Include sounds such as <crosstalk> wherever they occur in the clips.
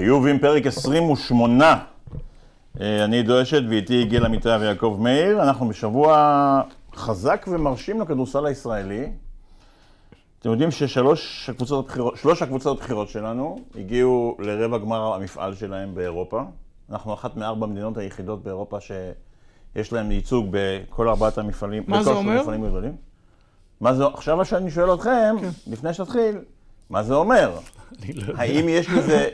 חיובים, פרק 28. אה, אני עידו אשת ואיתי גיל אמיתי ויעקב מאיר. אנחנו בשבוע חזק ומרשים לכדורסל הישראלי. אתם יודעים ששלוש הקבוצות הבחירות, שלוש הקבוצות הבחירות שלנו הגיעו לרבע גמר המפעל שלהם באירופה. אנחנו אחת מארבע המדינות היחידות באירופה שיש להם ייצוג בכל ארבעת המפעלים. מה זה אומר? המפעלים הגדולים. מה זה, עכשיו שאני שואל אתכם, כן. לפני שתתחיל, מה זה אומר? <laughs> לא. האם יש לזה,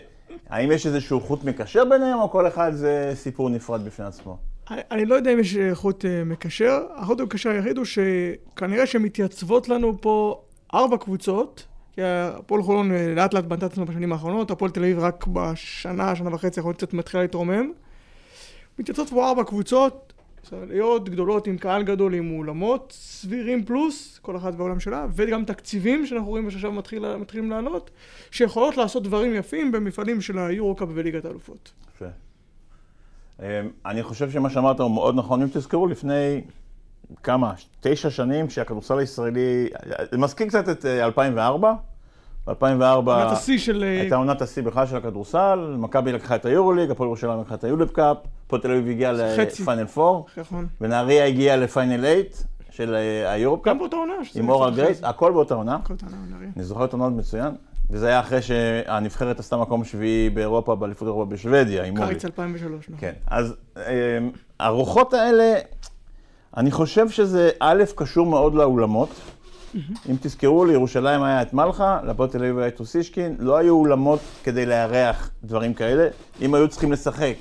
האם יש איזשהו חוט מקשר ביניהם, או כל אחד זה סיפור נפרד בפני עצמו? אני- לא יודע אם יש אה, חוט אה, מקשר. החוט המקשר היחיד הוא שכנראה שמתייצבות לנו פה ארבע קבוצות. כי הפועל חולון אה, לאט לאט בנתה את עצמה בשנים האחרונות, הפועל תל אביב רק בשנה, שנה וחצי האחרונות קצת מתחילה להתרומם. מתייצבות פה ארבע קבוצות, ישראליות גדולות עם קהל גדול, עם אולמות סבירים פלוס, כל אחת בעולם שלה, וגם תקציבים שאנחנו רואים שעכשיו מתחיל, מתחילים לעלות, שיכולות לעשות דברים יפים במפעלים של היורו-קאפ וליגת האלופות. יפה. אמ, אני חושב שמה שאמרת הוא מאוד נכון. אם תזכרו, לפני כמה? תשע שנים, כשהכדורסל הישראלי, זה מזכיר קצת את אה, 2004. ב-2004 עונת השיא של... אה, הייתה עונת השיא בכלל של הכדורסל, מכבי לקחה את היורוליג, הפועל ירושלים לקחה את ה ULEB Cup, הפועל תל אביב הגיעה. לפיינל 4, נכון. ונהריה הגיעה לפיינל 8 של אה, היורופ קאפ, גם באותה עונה. עם אורה קצת גרייס, הכל באותה עונה. אני זוכר את עונות מצוין, וזה היה אחרי שהנבחרת עשתה מקום שביעי באירופה, באליפות אירופה בשוודיה, עם מולי. קיץ 2003, נכון. כן, אז אמ, הרוחות האלה, אני חושב שזה א', קשור מאוד לאולמות. אם תזכרו, לירושלים היה את מלחה, להפועל תל אביב היה את אוסישקין, לא היו אולמות כדי לארח דברים כאלה. אם היו צריכים לשחק,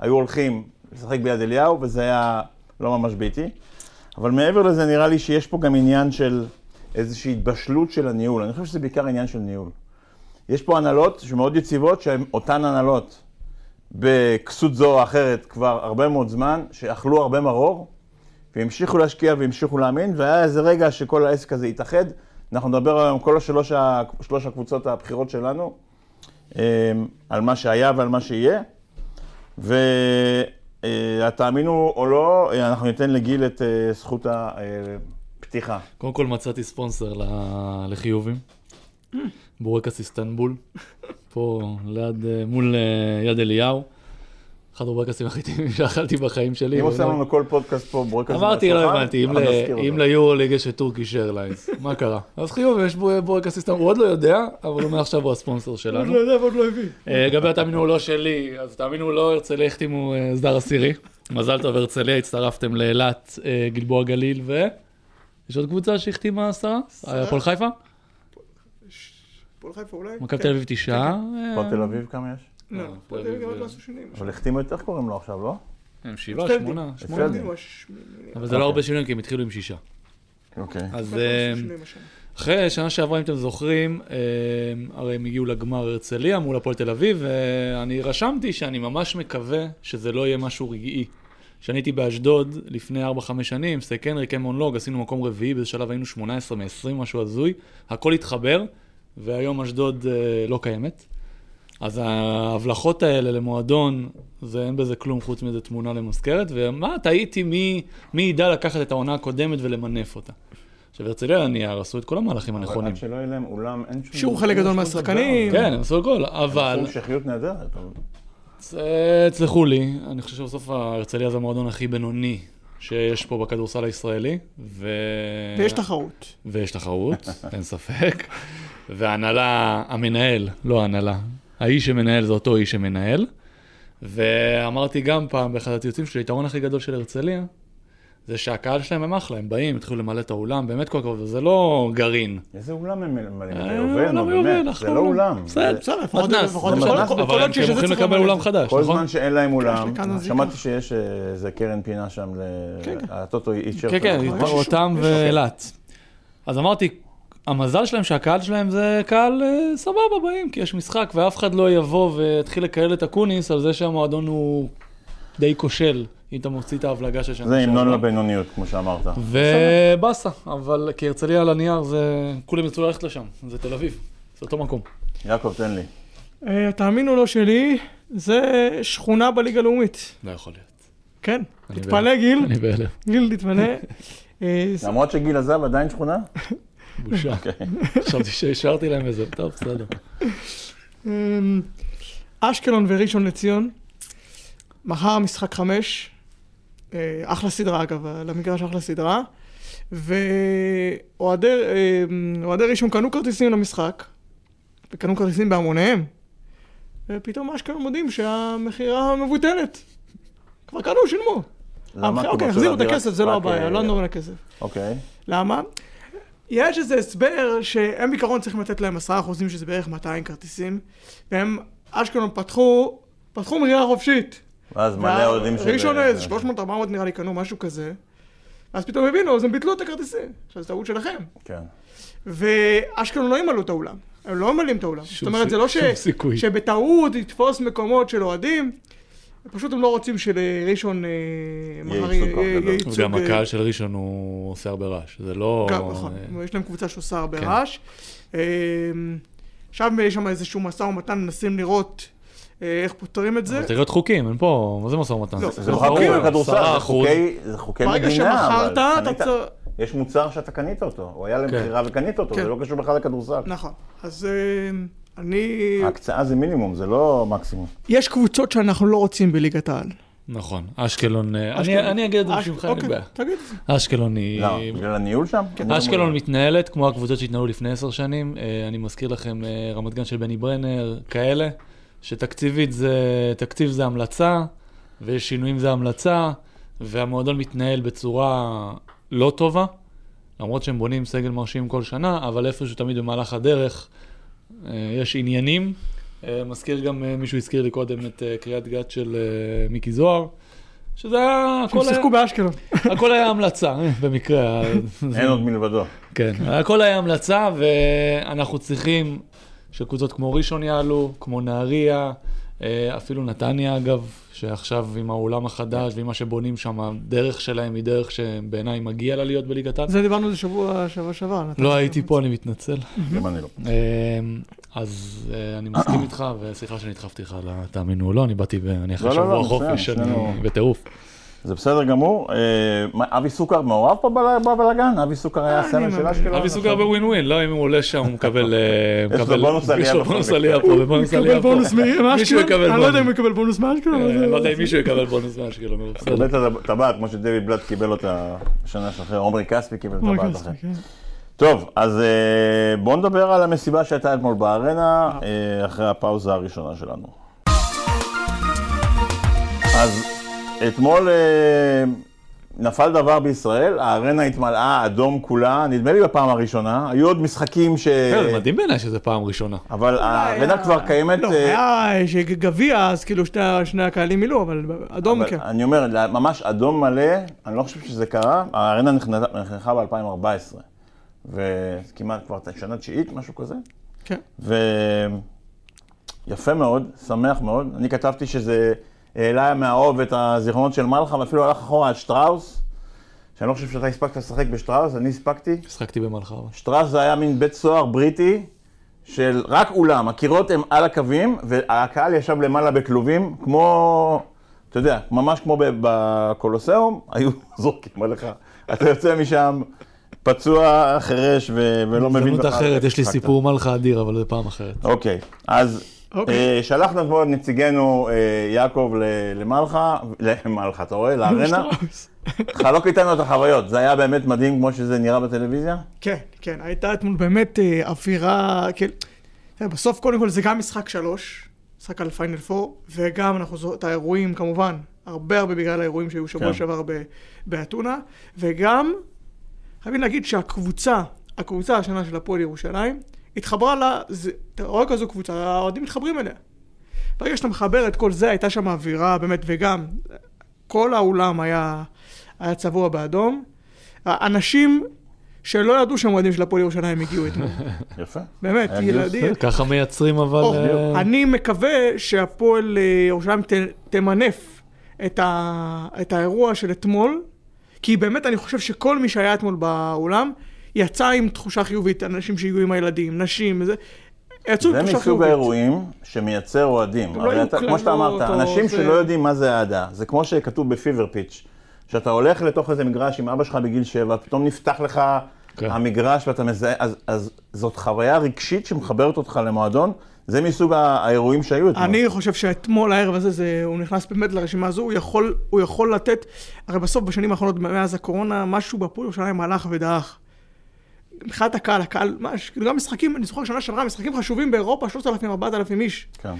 היו הולכים לשחק ביד אליהו, וזה היה לא ממש ביתי. אבל מעבר לזה, נראה לי שיש פה גם עניין של איזושהי התבשלות של הניהול. אני חושב שזה בעיקר עניין של ניהול. יש פה הנהלות שמאוד יציבות, שהן אותן הנהלות בכסות זו או אחרת כבר הרבה מאוד זמן, שאכלו הרבה מרור, והמשיכו להשקיע והמשיכו להאמין, והיה איזה רגע שכל העסק הזה התאחד. אנחנו נדבר היום כל השלוש שלוש הקבוצות הבכירות שלנו, אה, על מה שהיה ועל מה שיהיה. ותאמינו או לא, אה, אנחנו ניתן לגיל את אה, זכות הפתיחה. קודם כל מצאתי ספונסר לחיובים. בורקס איסטנבול. פה ליד, אה, מול אה, יד אליהו. אחד הבורקסים הכי טעימים שאכלתי בחיים שלי. אם עושה באמת. לנו כל פודקאסט פה בורקס אמרתי, לא הבנתי, אם. ליורוליג יש את Turkish Airlines, <laughs> מה קרה? אז חיוב, יש בו- בורקס איסטנבול, הוא עוד לא יודע, אבל הוא מעכשיו הוא הספונסר עוד שלנו. לא יודע ועוד לא הביא. אה, לגבי התאמינו או לא שלי, אז תאמינו או לא, הרצליה החתימו אה, סדר עשירי. מזל טוב הרצליה, הצטרפתם לאילת, אה, גלבוע גליל, ו... יש עוד קבוצה שהחתימה עשרה? הפועל חיפה? הפועל חיפה אולי? מכבי כן. תל אביב תשעה. אה, הפועל תל אביב כמה יש? לא, אה, הפועל לא עשו שינויים. אבל החתימו את, איך קוראים לו עכשיו, לא? הם שבעה. שמונה. שמונה. אבל זה לא אוקיי. הרבה שינויים, כי הם התחילו עם שישה. אוקיי. אז אה. אחרי שנה שעברה, אם אתם זוכרים, אה, הרי הם הגיעו לגמר הרצליה מול הפועל תל אביב, ואני רשמתי שאני ממש מקווה שזה לא יהיה משהו רגעי. כשאני הייתי באשדוד לפני 4-5 שנים, סטייק הנרי, קמון לוג, עשינו מקום רביעי, באיזה שלב היינו 18 מ-20, משהו הזוי, הכל התחבר, והיום אשדוד אה, לא קיימת. אז ההבלחות האלה למועדון, זה אין בזה כלום חוץ מאיזה תמונה למזכרת, ומה, תהיתי מי, מי ידע לקחת את העונה הקודמת ולמנף אותה. עכשיו הרצליה על הנייר עשו את כל המהלכים אבל הנכונים. עד שלא יהיה להם אולם, אין שום... השאירו חלק גדול מהשחקנים. כן, הם עשו הכל, אבל הם עשו המשכיות נהדרת. אבל- תסלחו לי, אני חושב שבסוף הרצליה זה המועדון הכי בינוני שיש פה בכדורסל הישראלי, ו... ויש תחרות. ויש תחרות, אין ספק. וההנהלה, המנהל, לא ההנהלה, האיש שמנהל זה אותו איש שמנהל. ואמרתי גם פעם באחד הציוצים שלי, היתרון הכי גדול של הרצליה, זה שהקהל שלהם הם אחלה, הם באים, התחילו למלא את האולם, באמת כל הכבוד, וזה לא גרעין. איזה אולם הם ממלאים? אה, זה יובל, נו אולם יובל, באמת, אחלה זה לא אולם. אולם. בסדר, בסדר, לפחות מתנ"ס, כל- מתנ"ס, כל- כל אבל הם הולכים לקבל אולם. חדש, כל נכון? זמן שאין להם אולם, כאן הזיקה. שמעתי שיש אה, איזה קרן פינה שם, כן, כן. הטוטו אישר. כן, כן, אותם. ואילת. אז אמרתי, המזל שלהם שהקהל שלהם זה קהל אה, סבבה באים, כי יש משחק ואף אחד לא יבוא ויתחיל לקהל את אקוניס על זה שהמועדון הוא די כושל, אם אתה מוציא את ההבלגה של שנה זה המנון שעברה. לבינוניות, כמו שאמרת. ובאסה, אבל כי הרצליה על הנייר זה, כולם ירצו ללכת לשם, זה תל אביב, זה אותו מקום. יעקב, תן לי. אה, תאמינו לא שלי, זה שכונה בליגה הלאומית. לא יכול להיות. כן, אני תתפלא גיל, אני בהלם, גיל תתפלא. <laughs> אה, למרות שגיל עזב, עדיין שכונה? <laughs> בושה. אוקיי. חשבתי שהשארתי להם איזה, טוב, בסדר. אמ, אשקלון וראשון לציון, מחר משחק חמש, אה, אחלה סדרה אגב, למגרש אחלה סדרה, ואוהדי אה, אוהדי ראשון קנו כרטיסים למשחק, וקנו כרטיסים בהמוניהם, ופתאום אשקלון מודיעים שהמכירה מבוטלת. כבר קנו, שילמו. למה? אוקיי, החזירו את הכסף, זה לא הבעיה, אה, לא נדבר על הכסף. אוקיי. למה? יש איזה הסבר שהם בעיקרון צריכים לתת להם עשרה אחוזים, שזה בערך 200 כרטיסים, והם, אשקלון פתחו, פתחו מכירה חופשית. ואז מלא אוהדים של... ראשון איזה 300-400 נראה לי קנו משהו כזה, ואז פתאום הבינו, אז הם ביטלו את הכרטיסים. עכשיו זו טעות שלכם. כן. ואשקלון לא ימלאו את האולם. הם לא ממלאים את האולם. זאת אומרת, זה לא ש... שום סיכוי. שבטעות יתפוס מקומות של אוהדים. פשוט הם לא רוצים שלראשון אה, מחר יהיה ייצוג... וגם אה, הקהל של ראשון הוא עושה הרבה רעש, זה לא... גם, נכון, יש להם קבוצה שעושה הרבה כן. רעש. אה, עכשיו יש שם איזשהו משא ומתן, מנסים לראות איך פותרים את זה. אבל צריך להיות חוקים, אין פה, מה זה משא ומתן? לא, זה לא חוקים, זה 10%. חוקי- זה חוקי ברגע מדינה, אבל שמכרת, אתה צריך... יש מוצר שאתה קנית אותו, הוא היה למכירה וקנית אותו, כן. זה לא קשור בכלל לכדורסל. נכון. אז אני... ההקצאה זה מינימום, זה לא מקסימום. יש קבוצות שאנחנו לא רוצים בליגת העל. נכון, אשקלון, אה, אשקלון. אני- אני אגיד את זה בשבילך, אין לי אוקיי, בעיה. תגיד. אשקלון היא... למה? בגלל הניהול שם? אני לא אשקלון. מתנהלת כמו הקבוצות שהתנהלו לפני עשר שנים. אה, אני מזכיר לכם אה, רמת גן של בני ברנר, כאלה, שתקציבית זה, תקציב זה המלצה, ויש שינויים זה המלצה, והמועדון מתנהל בצורה לא טובה, למרות שהם בונים סגל מרשים כל שנה, אבל איפשהו תמיד במהלך הדרך יש עניינים. אה, מזכיר גם, אה, מישהו הזכיר לי קודם את אה, קריית גת של אה, מיקי זוהר, שזה היה, שהם היה, שיחקו באשקלון. <laughs> הכל היה המלצה, אה, במקרה. אין עוד מלבדו. כן, הכל היה המלצה, ואנחנו צריכים שקבוצות כמו ראשון יעלו, כמו נהריה, אה, אפילו נתניה אגב, שעכשיו עם האולם החדש ועם מה שבונים שם, הדרך שלהם היא דרך שבעיניי מגיע לה להיות בליגת העל. זה דיברנו על זה שבוע שבוע שעבר. לא. הייתי פה, אני מתנצל. גם אני לא. אה, אז אה, אני מסכים איתך, וסליחה שנדחפתי לך, תאמינו או לא, אני באתי, אני אחרי לא, לא, שבוע לא, חופש, אני בטירוף. זה בסדר גמור. אה, אבי סוכר מעורב פה בל- בבלאגן? אבי סוכר היה אני הסמל של. אשקלון? אבי סוגר בווין ווין, לא, אם הוא עולה שם, הוא מקבל... אה, יש לו מקבל- בונוס עלייה יש לו בונוס. עלייה פה, ובונוס עלייה יקבל פה. בונוס מאשקלון? מישהו יקבל אני לא יודע אם הוא בונוס. יקבל בונוס מאשקלון. אה, זה- לא יודע אם מישהו יקבל בונוס מאשקלון, בסדר. קיבל את הטבעת כמו שדויד בלאט קיבל אותה בשנה שאחרי, עומרי כספי קיבל את הטבעת אחרי. כן. טוב, אז אה, בואו נדבר על המסיבה שהייתה אתמול בארנה, אה, אחרי הפאוזה הראשונה שלנו. אז אתמול אה, נפל דבר בישראל, הארנה התמלאה אדום כולה, נדמה לי בפעם הראשונה, היו עוד משחקים ש... כן, זה מדהים בעיניי שזה פעם ראשונה. אבל הארנה היה- כבר קיימת... לא, אה, היה שגביע, אז כאילו שני- הקהלים מילאו, אבל אדום כן. אני אומר, ממש אדום מלא, אני לא חושב שזה קרה, הארנה נחנכה נחנכה ב-2014, וכמעט כבר שנה תשיעית, משהו כזה. כן. ויפה מאוד, שמח מאוד. אני כתבתי שזה העלה מהאוב את הזיכרונות של מלחה, ואפילו הלך אחורה עד שטראוס, שאני לא חושב שאתה הספקת לשחק בשטראוס, אני הספקתי. משחקתי במלחה. שטראוס זה היה מין בית סוהר בריטי, של רק אולם, הקירות הם על הקווים, והקהל ישב למעלה בכלובים, כמו, אתה יודע, ממש כמו בקולוסיאום, <laughs> היו זורקים עליך. אתה יוצא משם פצוע, חירש ו- ולא מבין הזדמנות אחרת, יש לי. סיפור מלחה אדיר, אבל זה פעם אחרת. אוקיי, אז אוקיי. אה, שלחנו אתמול את נציגנו אה, יעקב למלחה, <laughs> למלחה, אתה רואה? <laughs> לארנה. חלוק איתנו את החוויות, זה היה באמת מדהים כמו שזה נראה בטלוויזיה? כן, כן, הייתה אתמול באמת אה, אווירה, כן. בסוף קודם כל זה גם משחק שלוש, משחק על פיינל פור, וגם אנחנו זוכרים את האירועים כמובן, הרבה הרבה בגלל האירועים שהיו שבוע כן. שעבר באתונה, וגם חייבים להגיד שהקבוצה, הקבוצה השנה של הפועל ירושלים, התחברה לה, זה, אתה רואה כזו קבוצה, האוהדים מתחברים אליה. ברגע שאתה מחבר את כל זה, הייתה שם אווירה באמת, וגם כל האולם היה, היה צבוע באדום. האנשים שלא ידעו שהם אוהדים של הפועל ירושלים הגיעו אתמול. <laughs> יפה. באמת, ילדים. ככה מייצרים אבל... או, אה, אני מקווה שהפועל אה, ירושלים ת- תמנף את, ה, את האירוע של אתמול, כי באמת אני חושב שכל מי שהיה אתמול באולם, יצא עם תחושה חיובית, אנשים שהגיעו עם הילדים, נשים, וזה, יצאו עם זה תחושה מסוג חיובית. האירועים שמייצר אוהדים. לא הרי אתה, כמו שאתה אמרת, או אנשים זה. שלא יודעים מה זה אהדה. זה כמו שכתוב בפיבר פיץ', שאתה הולך לתוך איזה מגרש עם אבא שלך בגיל שבע, פתאום נפתח לך כן. המגרש ואתה מזהה, אז, אז זאת חוויה רגשית שמחברת אותך למועדון. זה מסוג האירועים שהיו אתמול. אני חושב שאתמול, הערב הזה, זה, הוא נכנס באמת לרשימה הזו, הוא יכול, הוא יכול לתת, הרי בסוף, בשנים האחרונות, מאז הקורונה, משהו בהפועל ירושלים הלך ודעך. מבחינת הקהל, הקהל, מה, כאילו גם משחקים, אני זוכר שנה שעברה, משחקים חשובים באירופה, 3,000-4,000 איש. כן.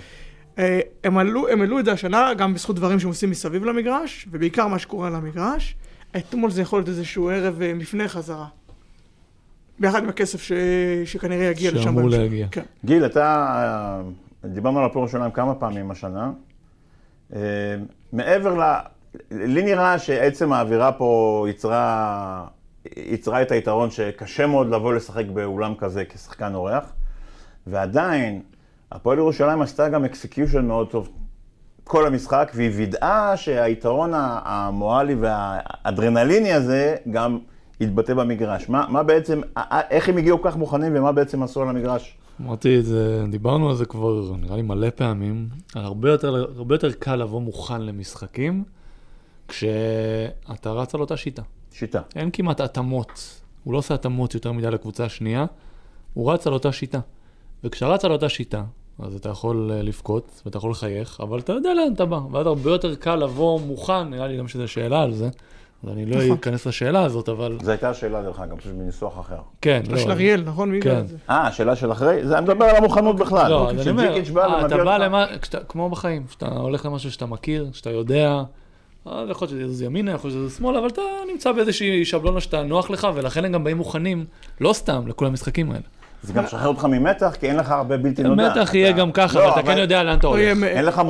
אה, הם עלו, הם העלו את זה השנה, גם בזכות דברים שהם עושים מסביב למגרש, ובעיקר מה שקורה על המגרש. אתמול זה יכול להיות איזשהו ערב אה, מפנה חזרה. ביחד עם הכסף ש... שכנראה יגיע לשם. שאמור. להגיע. כן. גיל, אתה, אה, דיברנו על הפועל ירושלים כמה פעמים השנה. אה, מעבר ל... לי נראה שעצם האווירה פה יצרה, יצרה את היתרון שקשה מאוד לבוא לשחק באולם כזה כשחקן אורח, ועדיין, הפועל ירושלים עשתה גם execution מאוד טוב כל המשחק, והיא וידאה שהיתרון המורלי והאדרנליני הזה גם יתבטא במגרש. מה, מה בעצם, איך הם הגיעו כך מוכנים ומה בעצם עשו על המגרש? אמרתי את זה, דיברנו על זה כבר נראה לי מלא פעמים. הרבה יותר, הרבה יותר קל לבוא מוכן למשחקים כשאתה רץ על אותה שיטה. שיטה. אין כמעט התאמות. הוא לא עושה התאמות יותר מדי לקבוצה השנייה, הוא רץ על אותה שיטה. וכשאתה רץ על אותה שיטה, אז אתה יכול אה, לבכות ואתה יכול לחייך, אבל אתה יודע לאן אתה בא. ואז הרבה יותר קל לבוא מוכן, נראה לי גם שזו שאלה על זה, אז אני לא נכון. אכנס לשאלה הזאת, אבל זו הייתה השאלה דרך אגב, פשוט בניסוח אחר. כן, זה של אריאל, נכון? מי כן. אה, השאלה של אחרי? זה, אני מדבר על המוכנות בכלל. לא, אז אני אומר, אה, אתה בא למה, כמו בחיים, כשאתה הולך למשהו שאתה מכיר, שאתה יודע, יכול להיות שזה יזוז ימינה, יכול להיות שזה יזוז שמאלה, אבל אתה נמצא באיזושהי שבלונה שאתה נוח לך, ולכן הם גם באים מוכנים, לא סתם, לכל המשחקים האלה. זה גם משחרר אותך ממתח, כי אין לך הרבה בלתי נודע. מתח יהיה גם ככה, לא, אבל אתה כן יודע לאן אתה הולך. מ- אין לך.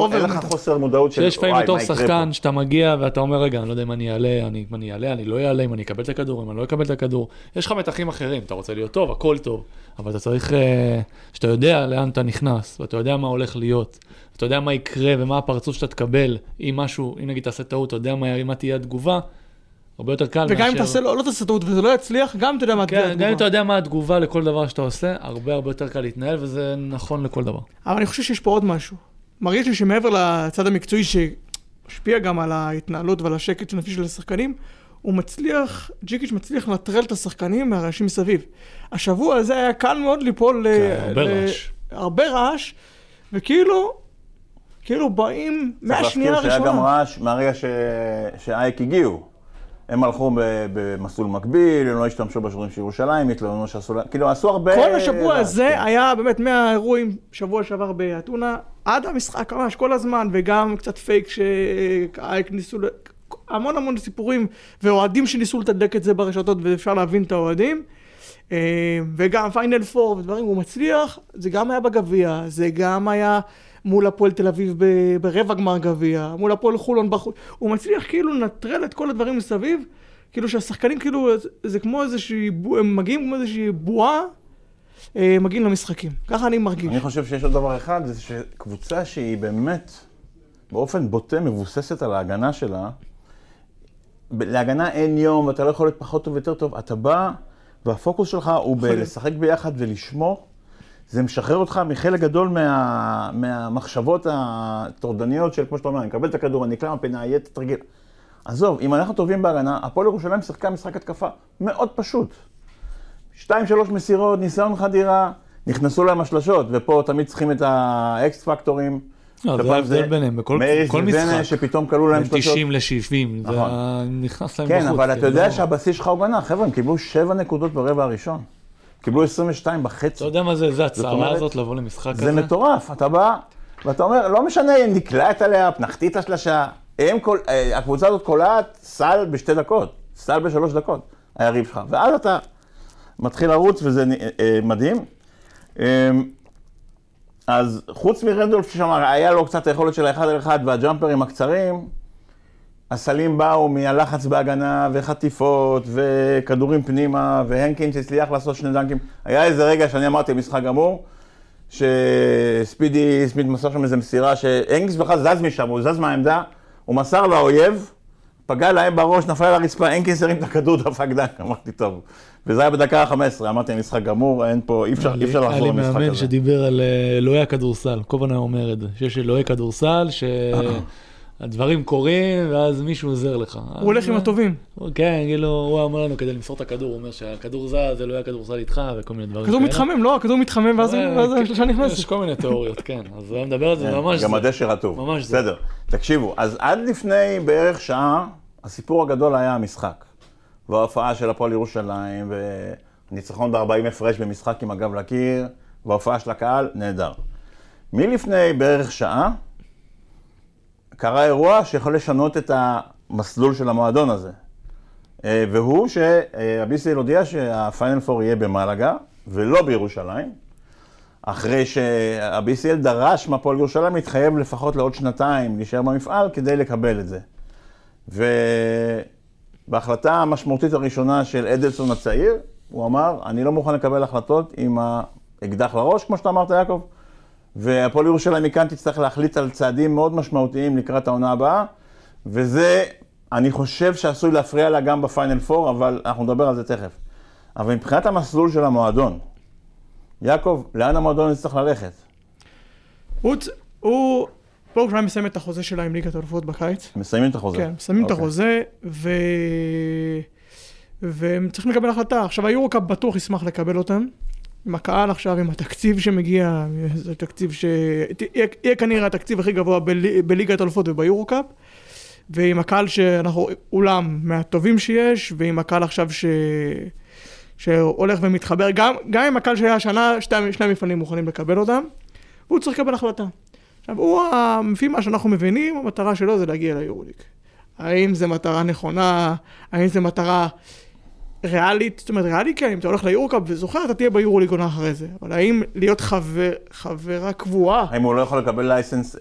חוסר מודעות של שיש לפעמים וואי, בתור שחקן, פה?" שאתה מגיע ואתה אומר, רגע, אני לא יודע אם אני אעלה, אני, אם אני אעלה, אני לא אעלה, אם אני אקבל את הכדור, אם אני לא אקבל את הכדור. יש לך מתחים אחרים, אתה רוצה להיות טוב, הכל טוב, אבל אתה צריך, אה, שאתה יודע לאן אתה נכנס, ואתה יודע מה הולך להיות, אתה יודע מה יקרה ומה הפרצוף שאתה תקבל, אם משהו, אם נגיד תעשה טעות, אתה יודע מה, מה תהיה התגובה, הרבה יותר קל וגם אם תעשה, לא לא תעשה טעות וזה לא יצליח, גם אתה יודע מה כן, גם אם התגובה. אתה יודע מה התגובה לכל דבר שאתה עושה, הרבה הרבה יותר קל להתנהל, וזה נכון לכל דבר. אבל אני חושב שיש פה עוד משהו. מרגיש לי שמעבר לצד המקצועי שמשפיע גם על ההתנהלות ועל השקט הנפשי של השחקנים, הוא מצליח, ג'יקיץ' מצליח לנטרל את השחקנים מהרעשים מסביב. השבוע הזה היה קל מאוד ליפול ל... כן, הרבה ל- רעש. הרבה רעש, וכאילו, כאילו באים מהשנייה צריך להזכיר שהיה גם הראשונה. רעש מהרגע ש... שאייק הגיעו. הם הלכו ב- במסלול מקביל, הם לא השתמשו בשיעורים של ירושלים, התלוננו שעשו להם, כאילו עשו הרבה... כל השבוע רעש, הזה כן. היה באמת מהאירועים, שבוע שעבר באתונה, עד המשחק ממש כל הזמן, וגם קצת פייק שאייק ניסו, המון המון סיפורים, ואוהדים שניסו לתדלק את זה ברשתות, ואפשר להבין את האוהדים. אה, וגם פיינל פור ודברים, הוא מצליח, זה גם היה בגביע, זה גם היה מול הפועל תל אביב ב- ברבע גמר גביע, מול הפועל חולון בחוץ, הוא מצליח כאילו לנטרל את כל הדברים מסביב, כאילו שהשחקנים כאילו, זה- כמו איזושהי, הם מגיעים כמו איזושהי בועה, אה, מגיעים למשחקים. ככה אני מרגיש. אני חושב שיש עוד דבר אחד, זה שקבוצה שהיא באמת, באופן בוטה, מבוססת על ההגנה שלה, להגנה אין יום, ואתה לא יכול להיות פחות טוב ויותר טוב, אתה בא, והפוקוס שלך הוא בלשחק ביחד ולשמור. זה משחרר אותך מחלק גדול מה, מהמחשבות הטורדניות של, כמו שאתה אומר, אני מקבל את הכדור, אני אקלע מהפינה, יהיה תתרגל. עזוב, אם אנחנו טובים בהגנה, הפועל ירושלים שיחקה משחק התקפה מאוד פשוט. שתיים, שלוש מסירות, ניסיון חדירה, נכנסו להם השלשות, ופה תמיד צריכים את האקס פקטורים. לא, זה ההבדל ביניהם, בכל מאיריס כל משחק. שפתאום כלו להם שלושות. 90 ל-70, זה נכון. ה- נכנס להם בחוץ. כן, אבל זה אתה יודע לא- שהבסיס שלך הוא גנה. חבר'ה, הם קיבלו שבע נקודות ברבע הראשון. קיבלו 22 בחצי. אתה יודע מה זה, זה אומרת, הזאת לבוא למשחק זה כזה? מטורף, אתה בא, ואתה אומר, לא משנה אם נקלעת עליה, את השלשה, הם כל, אה, הקבוצה הזאת קולעת סל בשתי דקות, סל בשלוש דקות, היריב שלך, ואז אתה מתחיל לרוץ וזה אה, אה, מדהים. אה, אז חוץ מרנדולף ששם היה לו קצת היכולת של האחד על אחד והג'אמפרים הקצרים, הסלים באו מהלחץ בהגנה וחטיפות וכדורים פנימה והנקינס הצליח לעשות שני דנקים. היה איזה רגע שאני אמרתי משחק גמור, שספידי סמית מסר שם איזה מסירה שהנקינס בכלל זז משם, הוא זז מהעמדה, הוא מסר לאויב, פגע להם בראש, נפל על הרצפה, הנקינס הרים את הכדור, <laughs> דפק דנק, אמרתי טוב. וזה היה בדקה ה-15, אמרתי משחק גמור, אין פה, אי אפשר, אי אפשר היה לחזור לי למשחק מאמן הזה. שדיבר על אה, אלוהי הכדורסל, כל היה אומר את זה, שיש אלוהי כדורסל, ש... <laughs> הדברים קורים, ואז מישהו עוזר לך. הוא הולך עם הטובים. כן, כאילו, הוא אמר לנו כדי למסור את הכדור, הוא אומר שהכדור זז, זה לא היה כדורסל איתך, וכל מיני דברים הכדור מתחמם, לא? הכדור מתחמם ואז אה, כן, השלושה נכנסת. יש כל מיני תיאוריות, כן. אז הוא מדבר על זה ממש... גם. הדשא רטוב. ממש זה. בסדר. תקשיבו, אז עד לפני בערך שעה, הסיפור הגדול היה המשחק. וההופעה של הפועל ירושלים, וניצחון ב-40 הפרש במשחק עם הגב לקיר, וההופעה של הקהל, נהדר. מלפני בערך שעה, קרה אירוע שיכול לשנות את המסלול של המועדון הזה. אה, והוא שה-BCL הודיע שהפיינל פור יהיה במלגה, ולא בירושלים. אחרי שה-BCL דרש מהפועל ירושלים להתחייב לפחות לעוד שנתיים להישאר במפעל כדי לקבל את זה. ובהחלטה המשמעותית הראשונה של אדלסון הצעיר, הוא אמר, אני לא מוכן לקבל החלטות עם האקדח לראש, כמו שאתה אמרת, יעקב, והפועל ירושלים מכאן תצטרך להחליט על צעדים מאוד משמעותיים לקראת העונה הבאה, וזה, אני חושב שעשוי להפריע לה גם בפיינל פור, אבל אנחנו נדבר על זה תכף. אבל מבחינת המסלול של המועדון, יעקב, לאן המועדון יצטרך ללכת? הוא, הוא, ירושלים מסיים את החוזה שלה עם ליגת האלופות בקיץ. מסיימים את החוזה. כן, מסיימים את אוקיי. החוזה, ו... והם צריכים לקבל החלטה. עכשיו, היורוקאפ בטוח ישמח לקבל אותם. עם הקהל עכשיו, עם התקציב שמגיע, זה תקציב ש... יהיה, יהיה כנראה התקציב הכי גבוה בלי, בליגת האלופות וביורוקאפ. ועם הקהל שאנחנו, אולם מהטובים שיש, ועם הקהל עכשיו ש... שהולך ומתחבר, גם, גם עם הקהל שהיה השנה, שתי, שני המפעלים מוכנים לקבל אותם, והוא צריך לקבל החלטה. עכשיו, הוא, לפי מה שאנחנו מבינים, המטרה שלו זה להגיע ליורוליג. האם זו מטרה נכונה, האם זו מטרה ריאלית, זאת אומרת, ריאלי כן, אם אתה הולך ליורוקאפ וזוכה, אתה תהיה ביורוליג עונה אחרי זה. אבל האם להיות חבר, חברה קבועה, האם הוא לא יכול לקבל license A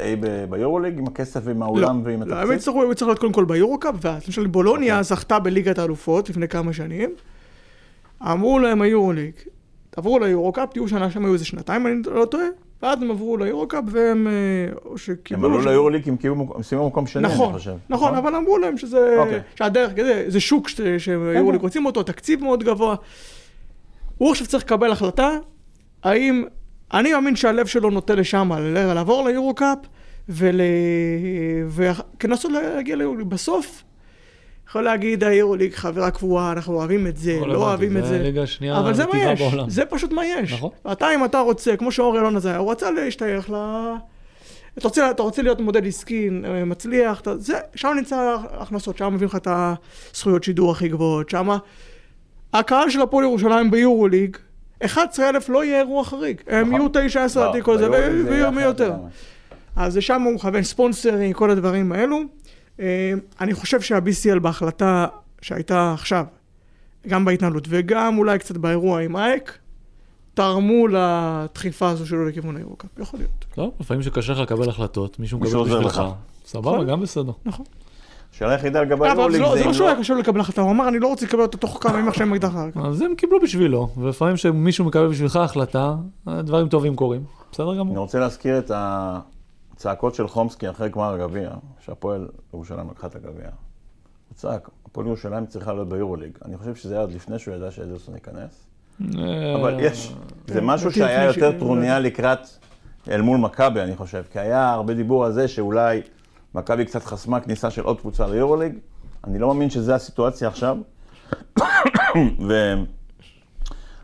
ביורוליג עם הכסף ועם האולם ועם לא, האמת התקציב? שצריך- הוא צריך להיות קודם כל ביורוקאפ, ואז למשל בולוניה אוקיי. זכתה בליגת האלופות לפני כמה שנים. אמרו להם היורוליג, תעברו ליורוקאפ, תהיו שנה שם היו איזה שנתיים, אני לא טועה, ואז הם עברו ליורוקאפ והם, אה, הם. עלו שם- ליורוליג כי הם כאילו מק- הם סיימו במקום שני, אני נכון, חושב. נכון, אבל אמרו להם שזה, אוקיי. שהדרך, זה, שוק ש- שהיורוליג כן. רוצים אותו, תקציב מאוד גבוה. הוא עכשיו צריך לקבל החלטה, האם, אני מאמין שהלב שלו נוטה לשם, לעבור ליורוקאפ, ול... וכנסות להגיע ליורוליג. בסוף, יכול להגיד היורוליג חברה קבועה, אנחנו אוהבים את זה, לא לא אוהבים זה את זה. הליגה השנייה אבל זה מה יש, בעולם. זה פשוט מה יש. נכון. ואתה, אם אתה רוצה, כמו שאור אלון הזה, הוא רצה להשתייך ל... אתה רוצה, אתה רוצה להיות מודל עסקי אה, מצליח, אתה, זה, שם נמצא ההכנסות, שם מביאים לך את הזכויות שידור הכי גבוהות, שם הקהל של הפועל ירושלים ביורוליג, 11,000 לא יהיה אירוע חריג, הם נכון. יהיו 9-10 לא, לדעתי כל זה, ויהיו מי יותר. אז לשם הוא מכוון ספונסרים, כל הדברים האלו. אה, אני חושב שה-BCL בהחלטה שהייתה עכשיו, גם בהתנהלות וגם אולי קצת באירוע עם אייק, תרמו לדחיפה הזו שלו לכיוון הירוקאפ, יכול להיות. לא, לפעמים שקשה לך לקבל החלטות, מישהו מישהו מקבל בשבילך. לך. סבבה, נכון. גם בסדר. נכון. השאלה היחידה לגבי אבל זה היורוליג לא- זה אם לא שהוא לא... היה קשה לקבל החלטה, הוא אמר אני לא רוצה לקבל אותה תוך כמה ימים עכשיו עם אקדח לרקה. אז הם קיבלו בשבילו, ולפעמים כשמישהו מקבל בשבילך החלטה, דברים טובים קורים. בסדר אני גמור. רוצה להזכיר את הצעקות של חומסקי אחרי גמר הגביע, שהפועל ירושלים לקחה את הגביע. הוא צעק, הפועל ירושלים צריכה להיות ביורוליג. אני חושב שזה היה עוד לפני שהוא ידע שאדלסון ייכנס. אבל יש, זה כן, משהו שהיה יותר טרוניה לקראת, אל מול מכבי, אני חושב. כי היה הרבה דיבור על זה שאולי מכבי קצת חסמה כניסה של עוד קבוצה ליורוליג. אני לא מאמין שזו הסיטואציה עכשיו. <coughs>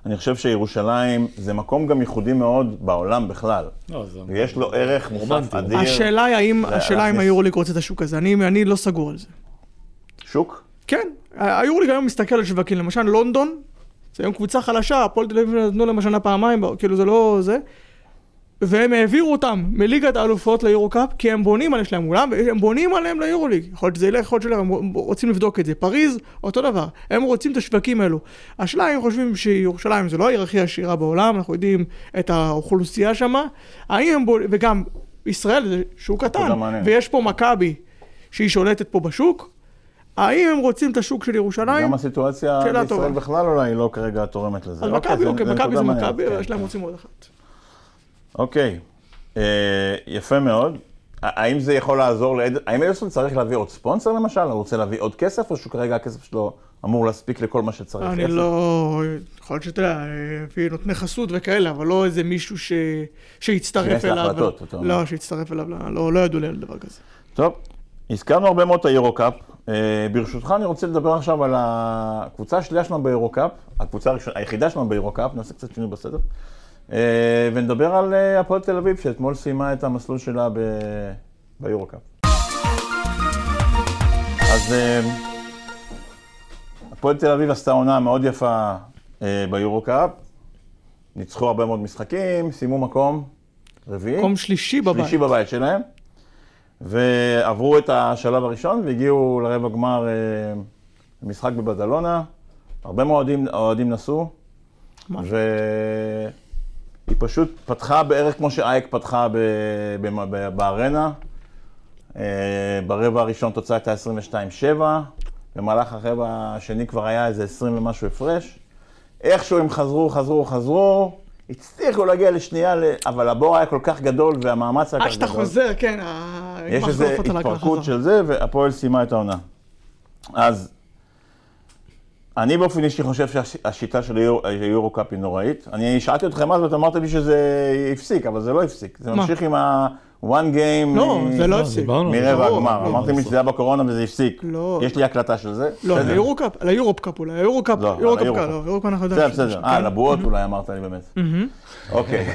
ואני חושב שירושלים זה מקום גם ייחודי מאוד בעולם בכלל. לא, ויש לו ערך מוסף. אדיר. השאלה היא האם, זה השאלה אם היורוליג רוצה את השוק הזה, אני אני לא סגור על זה. שוק? כן, היורוליג היום מסתכל על שווקים, למשל לונדון, זה היום קבוצה חלשה, הפועל תל אביב נתנו להם השנה פעמיים, כאילו זה לא זה. והם העבירו אותם מליגת האלופות ליורו-קאפ, כי הם בונים על, יש להם אולם, והם בונים עליהם ליורוליג. יכול להיות שזה ילך, יכול להיות שלא, הם רוצים לבדוק את זה. פריז, אותו דבר. הם רוצים את השווקים האלו. השאלה אם הם חושבים שירושלים זה לא העיר הכי עשירה בעולם, אנחנו יודעים את האוכלוסייה שמה. האם הם בונים, וגם ישראל זה שוק קטן. ויש פה מכבי שהיא שולטת פה בשוק. האם הם רוצים את השוק של ירושלים? גם הסיטואציה בישראל. בכלל אולי לא כרגע תורמת לזה. אז אוקיי, מכבי, אוקיי, מכבי זה מעניינת, מכבי, יש להם כן. רוצים עוד אחת. אוקיי, אה, יפה מאוד. האם זה יכול לעזור. האם אדלסון צריך להביא עוד ספונסר למשל? הוא רוצה להביא עוד כסף, או שכרגע הכסף שלו אמור להספיק לכל מה שצריך? אני? לא... יכול להיות שאתה יודע, לפי נותני חסות וכאלה, אבל לא איזה מישהו ש... שיצטרף אליו. להחלטות, אתה אומר. לא, שיצטרף אליו, לא, לא, לא ידעו לי על דבר כזה. טוב, הזכרנו הרבה מאוד את היורו-קאפ. אה, ברשותך, אני רוצה לדבר עכשיו על הקבוצה השנייה שלנו ביורו-קאפ, הקבוצה הראשונה- היחידה שלנו ביורו-קאפ, נעשה קצת שינוי בסדר. אה, ונדבר על אה, הפועל תל אביב, שאתמול סיימה את המסלול שלה ב- ביורו-קאפ. אז אה, הפועל תל אביב עשתה עונה מאוד יפה ביורו-קאפ. ניצחו הרבה מאוד משחקים, סיימו מקום רביעי. מקום שלישי בבית. שלישי בבית שלהם, ועברו את השלב הראשון והגיעו לרבע גמר משחק בבדלונה. הרבה מאוד אוהדים, נסעו, ממש. והיא פשוט פתחה בערך כמו שאייק פתחה ב, ב, ב, בארנה. אה, ברבע הראשון תוצאה הייתה 22-7, במהלך הרבע השני כבר היה איזה 20 ומשהו הפרש. איכשהו הם חזרו, חזרו, חזרו, הצליחו להגיע לשנייה, אבל הבור היה כל כך גדול והמאמץ היה כל עד כך שאתה גדול. חוזר, כן, יש איזו התפרקות. של זה, והפועל סיימה את העונה. אז אני באופן אישי חושב שהשיטה של היורו- קאפ היא נוראית. אני שאלתי אתכם אז ואתה אמרת לי שזה הפסיק, אבל זה לא הפסיק. זה? ממשיך עם ה-one game לא, מ- זה לא לא, הפסיק. על. מרבע הגמר. לא, אמרתם לי שזה היה בקורונה וזה הפסיק. לא. יש לי הקלטה של זה. לא, בסדר. ליורו קאפ, על היורופ קאפ אולי, היורו קאפ, לא, יורו על קאפ, היורו-קאפ. לא, יורו קאפ אנחנו בסדר, יודעים. בסדר. אה, לבועות אולי אמרת לי באמת. מהמם. אוקיי.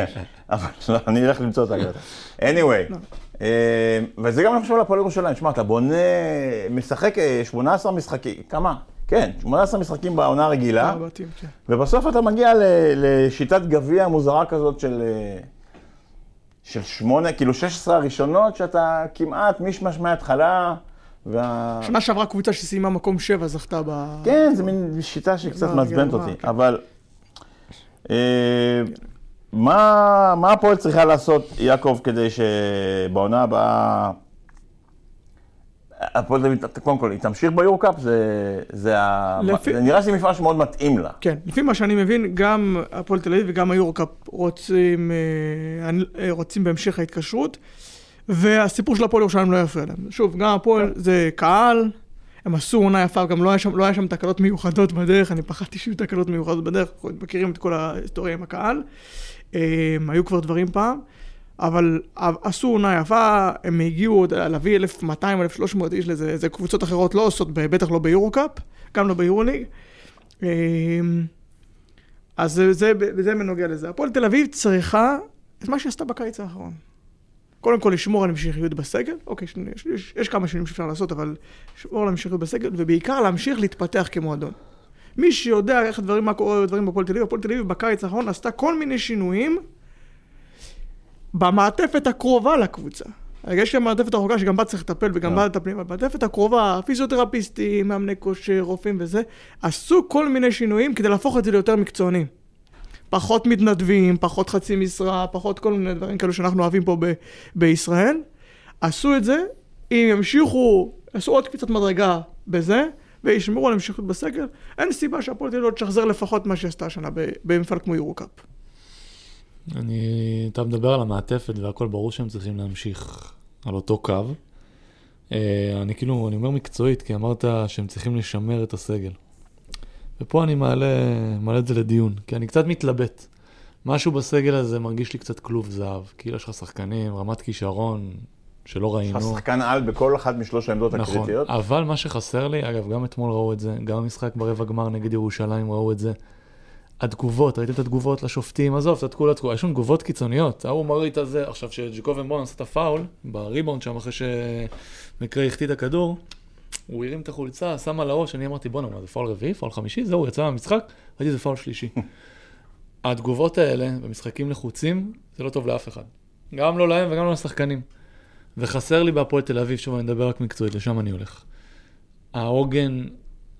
<laughs> אבל לא, אני אלך למצוא את ההקלטה. anyway, אה, וזה גם אני חושב על הפועל ירושלים. שמע, אתה בונה, משחק אה, 18 משחקים, כמה? כן, 18 משחקים בעונה הרגילה, כן. ובסוף אתה מגיע לשיטת גביע מוזרה כזאת של... אה, של שמונה, כאילו 16 הראשונות, שאתה כמעט מישמש מההתחלה, וה... שנה שעברה קבוצה שסיימה מקום שבע זכתה ב... כן, זו מין שיטה שקצת לא, מעצבנת אותי, כן. אבל אה, מה מה הפועל צריכה לעשות, יעקב, כדי שבעונה הבאה... הפועל תל אביב, קודם כל, היא תמשיך ביורקאפ, זה, זה, ה... לפי- זה נראה שזה מפעל שמאוד מתאים לה. כן, לפי מה שאני מבין, גם הפועל תל אביב וגם היורו קאפ רוצים, אה, אה, רוצים בהמשך ההתקשרות, והסיפור של הפועל ירושלים לא יפריע להם. שוב, גם הפועל זה קהל, הם עשו עונה יפה, גם לא היה שם, לא היה שם תקלות מיוחדות בדרך, אני פחדתי שיהיו תקלות מיוחדות בדרך, מכירים את כל ההיסטוריה עם הקהל. אה, היו כבר דברים פעם, אבל עשו עונה יפה, הם הגיעו להביא 1,200, 1,300 איש לזה, זה קבוצות אחרות לא עושות, בטח לא ביורו קאפ, גם לא ביורו ליג. אה, אז זה, זה, זה בנוגע לזה. הפועל תל אביב צריכה את מה שעשתה בקיץ האחרון. קודם כל לשמור על המשכיות בסגל, אוקיי, יש, יש, יש, יש כמה שינויים שאפשר לעשות, אבל לשמור על המשכיות בסגל, ובעיקר להמשיך להתפתח כמועדון. מי שיודע איך הדברים, מה קורה בדברים בפועל תל אביב, הפועל תל אביב בקיץ האחרון עשתה כל מיני שינויים במעטפת הקרובה לקבוצה. יש גם מעטפת הרחוקה שגם בה צריך לטפל וגם כן. בה מטפלים, אבל במעטפת הקרובה, פיזיותרפיסטים, מאמני כושר, רופאים וזה, עשו כל מיני שינויים כדי להפוך את זה ליותר מקצועני. פחות מתנדבים, פחות חצי משרה, פחות כל מיני דברים כאלו שאנחנו אוהבים פה ב- בישראל. עשו את זה, אם ימשיכו, עשו עוד קפיצת מדרגה בזה, וישמרו על המשכיות בסגל, אין סיבה שהפועל תל אביב לא תשחזר לפחות מה שעשתה השנה במפעל כמו יורו-קאפ. אני, אתה מדבר על המעטפת והכל ברור שהם צריכים להמשיך על אותו קו. אה, אני כאילו, אני אומר מקצועית, כי אמרת שהם צריכים לשמר את הסגל. ופה אני מעלה, מעלה את זה לדיון, כי אני קצת מתלבט. משהו בסגל הזה מרגיש לי קצת כלוב זהב. כאילו יש לך שחקנים, רמת כישרון שלא ראינו. השחקן על בכל אחת משלוש העמדות נכון, הקריטיות. אבל מה שחסר לי, אגב, גם אתמול ראו את זה, גם במשחק ברבע גמר נגד ירושלים ראו את זה. התגובות, ראיתם את התגובות לשופטים, עזוב, תתקעו לתגובות, יש שם תגובות קיצוניות. ההוא מראה את הזה, עכשיו שג'קובן בון עשה את הפאול, בריבאונד שם אחרי שמקרה החטיא את הכדור, הוא הרים את החולצה, שם על הראש, אני אמרתי, בואנה, זה פאול רביעי, פאול חמישי, זהו, הוא יצא מהמשחק, ראיתי זה פאול שלישי. <laughs> התגובות האלה במשחקים לחוצים, זה לא טוב לאף אחד. גם לא להם וגם לא לשחקנים. וחסר לי בהפועל תל אביב, שוב אני מדבר רק מקצועית, לשם אני הולך. העוגן,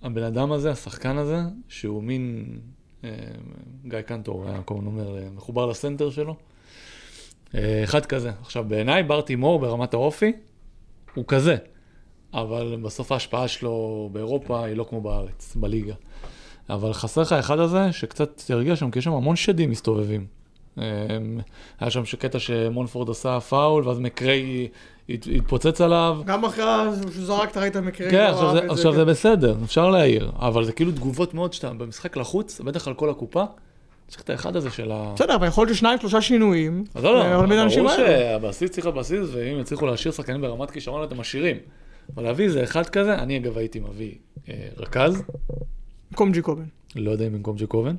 הבן אדם הזה, השחקן הזה, שהוא מין, גיא קנטור היה אה, מחובר לסנטר שלו. אה, אחד כזה. עכשיו, בעיניי בר תימור ברמת האופי, הוא כזה. אבל בסוף ההשפעה שלו באירופה היא לא כמו בארץ, בליגה. אבל חסר לך אחד הזה שקצת ירגיע שם, כי יש שם המון שדים מסתובבים. אה, היה שם קטע שמונפורד עשה פאול, ואז מקריי התפוצץ עליו. גם אחרי שהוא זרק, אתה ראית מקרה. כן, עכשיו, זה, את עכשיו. זה בסדר, אפשר להעיר, אבל זה כאילו תגובות מאוד שאתה במשחק לחוץ, בטח על כל הקופה, צריך את האחד הזה של ה... בסדר, אבל יכול להיות ששניים, שלושה שינויים. אז לא, אה, לא, האנשים ברור. שהבסיס צריך להיות בסיס, ואם יצליחו להשאיר שחקנים ברמת כישרון, אתם משאירים. אבל להביא איזה אחד כזה, אני אגב הייתי מביא אה, רכז, במקום ג'יקובן. לא יודע אם במקום ג'קובן,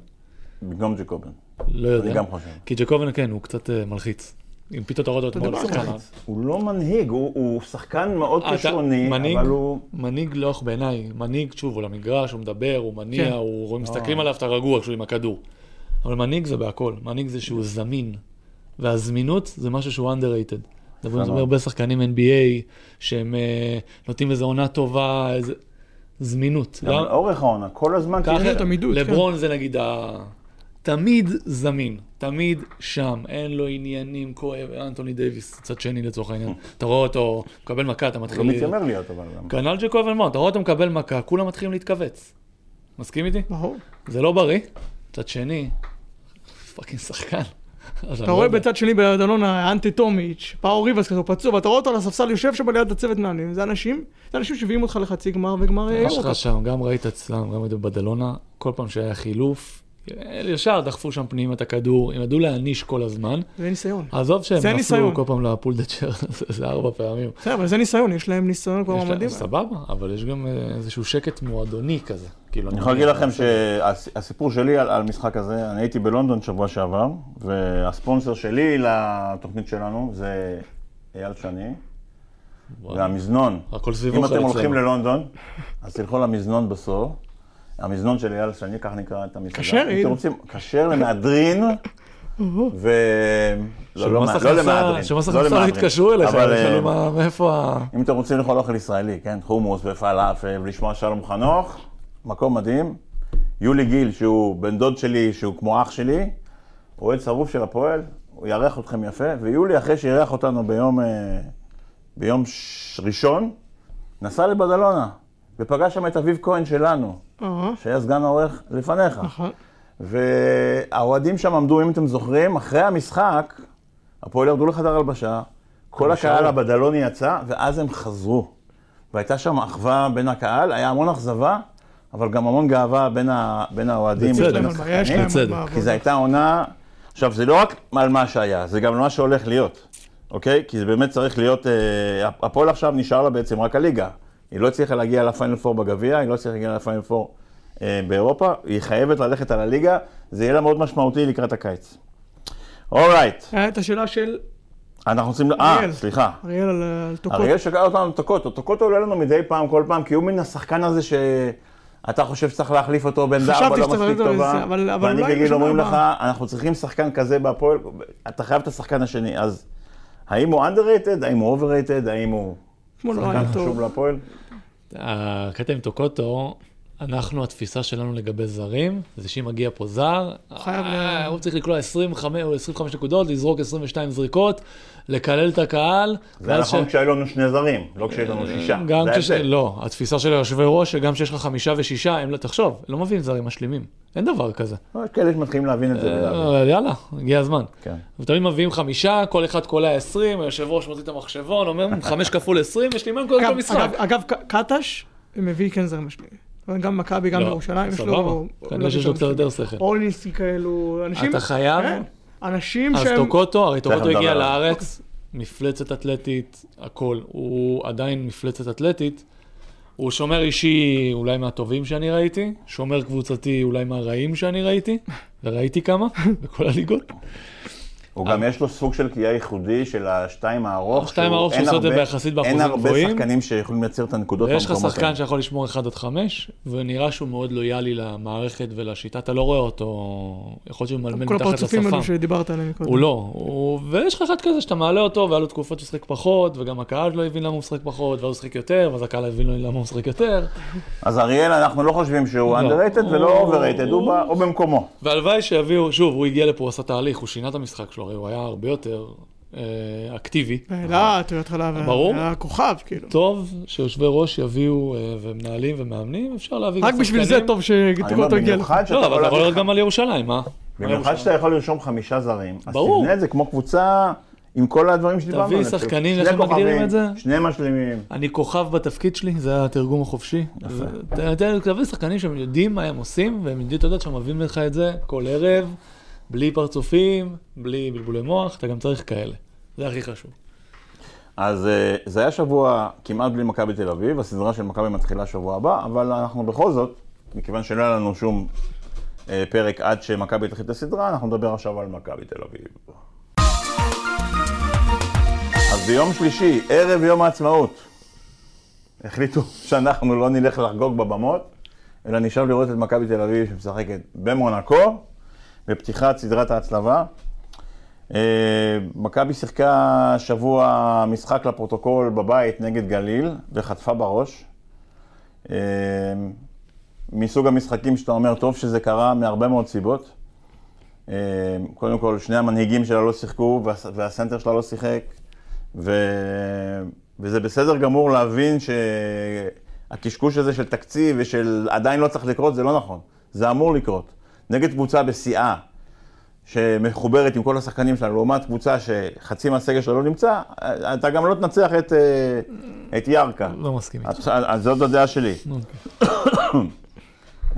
במקום ג'קובן. לא יודע. אני גם חושב. כי ג'קובן כן, הוא קצת אה, מלחיץ. אם פתאום אתה רואה אותו מה, שחקן... הוא לא מנהיג, הוא הוא שחקן מאוד כישרוני? אבל הוא... מנהיג לא בעיניי, מנהיג, שוב, הוא למגרש, הוא מדבר, הוא מניע, כן. הוא מסתכלים אה. עליו, אתה רגוע כשהוא עם הכדור. אבל מנהיג זה בהכל, מנהיג זה שהוא זמין, והזמינות זה משהו שהוא underrated. מדברים מאוד. על הרבה שחקנים NBA, שהם אה, נותנים איזו עונה טובה, איזה... זמינות. גם לאורך העונה, כל הזמן, ככה, עמידות, לברון זה נגיד ה... תמיד זמין, תמיד שם, אין לו עניינים כואב, אנטוני דייוויס, צד שני לצורך העניין. <laughs> אתה רואה אותו, מקבל מכה, אתה הוא מתחיל... לא מתיימר להיות, אבל גם. כנ"ל ג'קוב אלמון, אתה רואה אותו מקבל מכה, כולם מתחילים להתכווץ. מסכים איתי? ברור. זה לא בריא. מצד שני, fucking שחקן. <laughs> אתה לא רואה. בצד שני בבדלונה אנטה טומיץ', פאו ריבאס כזה פצוע, ואתה רואה אותו על הספסל יושב שם ליד הצוות מנהלים. זה אנשים, זה אנשים שמביאים אותך לחצי גמר וגמר יש. לך שם, גם ראית אצלם, גם ראית בבדלונה, כל פעם שהיה חילוף, ישר דחפו שם פנימה את הכדור, הם ידעו להעניש כל הזמן. זה ניסיון. עזוב שהם נפלו. כל פעם לפולדצ'ר, <laughs> זה ארבע פעמים. בסדר, אבל זה ניסיון, יש להם ניסיון כבר מדהים. סבבה, אבל יש גם אה, איזשהו שקט מועדוני כזה. כאילו, אני יכול להגיד לכם שהסיפור שלי על על משחק הזה, אני הייתי בלונדון שבוע שעבר, והספונסר שלי לתוכנית שלנו זה אייל שני, והמזנון. אם אתם הולכים. ללונדון, אז תלכו למזנון בסור. המזנון של אייל שני, כך נקרא את המסעדה. כשר, אם אייל. אתם רוצים, כשר למהדרין, ו... לא, לא, לא למהדרין. שמס לא הכנסה לא. יתקשרו אליך, מה- מאיפה ה... אם אתם רוצים לאכול אוכל ישראלי, כן, חומוס ופלאפל, ולשמוע שלום חנוך, מקום מדהים. יולי גיל, שהוא בן דוד שלי, שהוא כמו אח שלי, אוהד שרוף של הפועל, הוא יארח אתכם יפה, ויולי, אחרי שאירח אותנו ביום, אה, ביום ש- ראשון, נסע לבדלונה, ופגש שם את אביב כהן שלנו, שהיה סגן העורך לפניך. נכון. והאוהדים שם עמדו, אם אתם זוכרים, אחרי המשחק, הפועל ירדו לחדר הלבשה, כל הקהל הבדלוני יצא, ואז הם חזרו. והייתה שם אחווה בין הקהל, היה המון אכזבה, אבל גם המון גאווה בין, ה... בין האוהדים. בצדק. השחקנים, כי זו הייתה עונה... עכשיו, זה לא רק על מה שהיה, זה גם על מה שהולך להיות, אוקיי? כי זה באמת צריך להיות... אה, הפועל עכשיו נשאר לה בעצם רק הליגה. היא לא הצליחה להגיע לפיינל פור בגביע, היא לא הצליחה להגיע לפיינל פור אה, באירופה, היא חייבת ללכת על הליגה, זה יהיה לה מאוד משמעותי לקראת הקיץ. אורייט, היה את השאלה של אנחנו רוצים... אה. סליחה. אריאל על על טוקות. אריאל שקל אותנו טוקוטו. טוקוטו עולה לנו מדי פעם, כל פעם, כי הוא מן השחקן הזה שאתה חושב שצריך להחליף אותו, בן דארבע לא מספיק טובה. ואני וגיל אומרים לך. אנחנו צריכים שחקן כזה בהפועל, אתה חייב את השחקן השני. אז האם הוא underrated, האם הוא overrated, האם הוא שחקן חשוב. להפועל? עם טוקוטו, אנחנו, התפיסה שלנו לגבי זרים, זה שאם מגיע פה זר, חייב אה, ל- הוא צריך לקלוע 25 או 25 נקודות, לזרוק 22 זריקות, לקלל את הקהל. זה נכון ש- כשהיו לנו שני זרים, לא כשהיו לנו שישה. גם כש... לא, התפיסה של היושבי ראש, שגם כשיש לך חמישה ושישה, הם לא, תחשוב, לא מביאים זרים משלימים. אין דבר כזה. יש כאלה שמתחילים להבין את זה. אה, יאללה, הגיע הזמן. כן. ותמיד מביאים חמישה, כל אחד קולע 20, היושב ראש מוציא את המחשבון, אומר, חמש כפול 20, יש לי מים כל אגב, המשחק. אגב, אגב, ק- קטש מביא כן זרים משלימים. גם מכבי, גם לא, בירושלים, יש סבבה. לו... כנראה שיש לו קצת יותר שכל. אורלינסקי כאלו, אנשים... אתה חייב? כן, אנשים אז שהם... טוקוטו, הרי טוקוטו הגיע. לארץ, מפלצת אתלטית, הכל. הוא עדיין מפלצת אתלטית. הוא שומר אישי אולי מהטובים שאני ראיתי, שומר קבוצתי אולי מהרעים שאני ראיתי, וראיתי כמה <laughs> בכל הליגות. הוא גם יש לו סוג של קריאה ייחודי של השתיים הארוך. השתיים הארוך שעושה את זה הרבה- ביחסית באחוזים אין הרבה גבוהים. שחקנים שיכולים לייצר את הנקודות ויש לך במקומות שחקן האלה. שיכול לשמור 1 עד 5, ונראה שהוא מאוד לויאלי למערכת ולשיטה, אתה לא רואה אותו, יכול להיות שהוא ממלמל כל מתחת הפרצופים לשפם. האלו שדיברת עליהם קודם. הוא לא, הוא... ויש לך אחד כזה שאתה מעלה אותו, והיה לו תקופות שהוא שיחק פחות, וגם הקהל לא הבין למה הוא משחק פחות, ואז הוא שיחק יותר, ואז הקהל הבין למה הוא משחק יותר. אז אריאל, אנחנו לא חושבים שהוא לא. underrated ולא overrated, הוא במקומו. והלוואי שיביאו, שוב, הוא הגיע לפה, הוא עשה תהליך, הוא שינה את המשחק שלו, הרי הוא היה הרבה יותר אה, אקטיבי. העלה, אתה יודע, התחלה, ברור. היה כוכב, כאילו. טוב שיושבי ראש יביאו, אה, ומנהלים ומאמנים, אפשר להביא רק בשביל זה. טוב שטוקוטו הגיע לך. לא, אבל אתה יכול לראות גם על ירושלים, מה? במיוחד שאתה יכול לרשום חמישה זרים. אז ברור. תבנה את זה כמו קבוצה עם כל הדברים שדיברנו תביא עליהם. של שחקנים, איך הם מגדירים את זה? שני משלימים. אני כוכב בתפקיד שלי, זה התרגום החופשי. ת- תביא שחקנים שהם יודעים מה הם עושים, והם יודעים, אתה יודע, שהם מביאים לך את זה כל ערב, בלי פרצופים, בלי בלבולי מוח, אתה גם צריך כאלה. זה הכי חשוב. אז אה, זה היה שבוע כמעט בלי מכבי תל אביב, הסדרה של מכבי מתחילה שבוע הבא, אבל אנחנו בכל זאת, מכיוון שלא היה לנו שום אה, פרק עד שמכבי תתחיל את הסדרה, אנחנו נדבר עכשיו על מכבי תל אביב. אז ביום שלישי, ערב יום העצמאות, החליטו <laughs> שאנחנו לא נלך לחגוג בבמות, אלא נשאר לראות את מכבי תל אביב שמשחקת במונקו, בפתיחת סדרת ההצלבה. אה, מכבי שיחקה שבוע משחק לפרוטוקול בבית נגד גליל, וחטפה בראש. אה, מסוג המשחקים שאתה אומר, טוב שזה קרה מהרבה מאוד סיבות. אה, קודם כל, שני המנהיגים שלה לא שיחקו, וה- והסנטר שלה לא שיחק, ו... וזה בסדר גמור להבין שהקשקוש הזה של תקציב ושל עדיין לא צריך לקרות, זה לא נכון. זה אמור לקרות. נגד קבוצה בשיאה, שמחוברת עם כל השחקנים שלה, לעומת קבוצה שחצי מהסגל שלה לא נמצא, אתה גם לא תנצח את, אה, את ירקה. לא מסכים איתך. אז- אז זאת הדעה שלי. אוקיי. <coughs>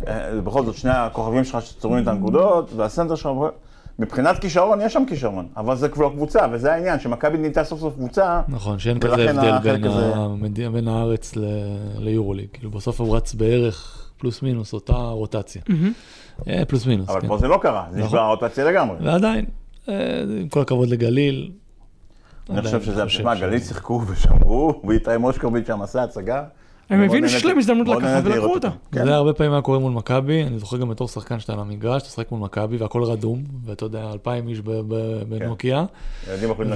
אה, בכל זאת, שני הכוכבים שלך שצורים את הנקודות, והסנטר שלך, מבחינת כישרון, יש שם כישרון, אבל זה כבר קבוצה, וזה העניין, שמכבי נהייתה סוף סוף קבוצה, נכון, שאין כזה הבדל בין, הזה- המד... בין הארץ ל... ליורוליג. כאילו בסוף הוא רץ בערך פלוס מינוס אותה רוטציה. אה, פלוס מינוס, אבל כן. פה זה לא קרה, זה נכון. נשבר הרוטציה לגמרי. ועדיין, אה, עם כל הכבוד לגליל. אני חושב שזה, מה, גליל שיחקו ושמרו, ואיתי מושקוביץ' שם עשה הצגה. הם הבינו שיש להם הזדמנות לקחת ולקחו אותה. כן. זה הרבה פעמים היה קורה מול מכבי, אני זוכר גם בתור שחקן שאתה על המגרש, אתה משחק מול מכבי והכל רדום, ואתה יודע, אלפיים איש בנוקיה, להשקיע.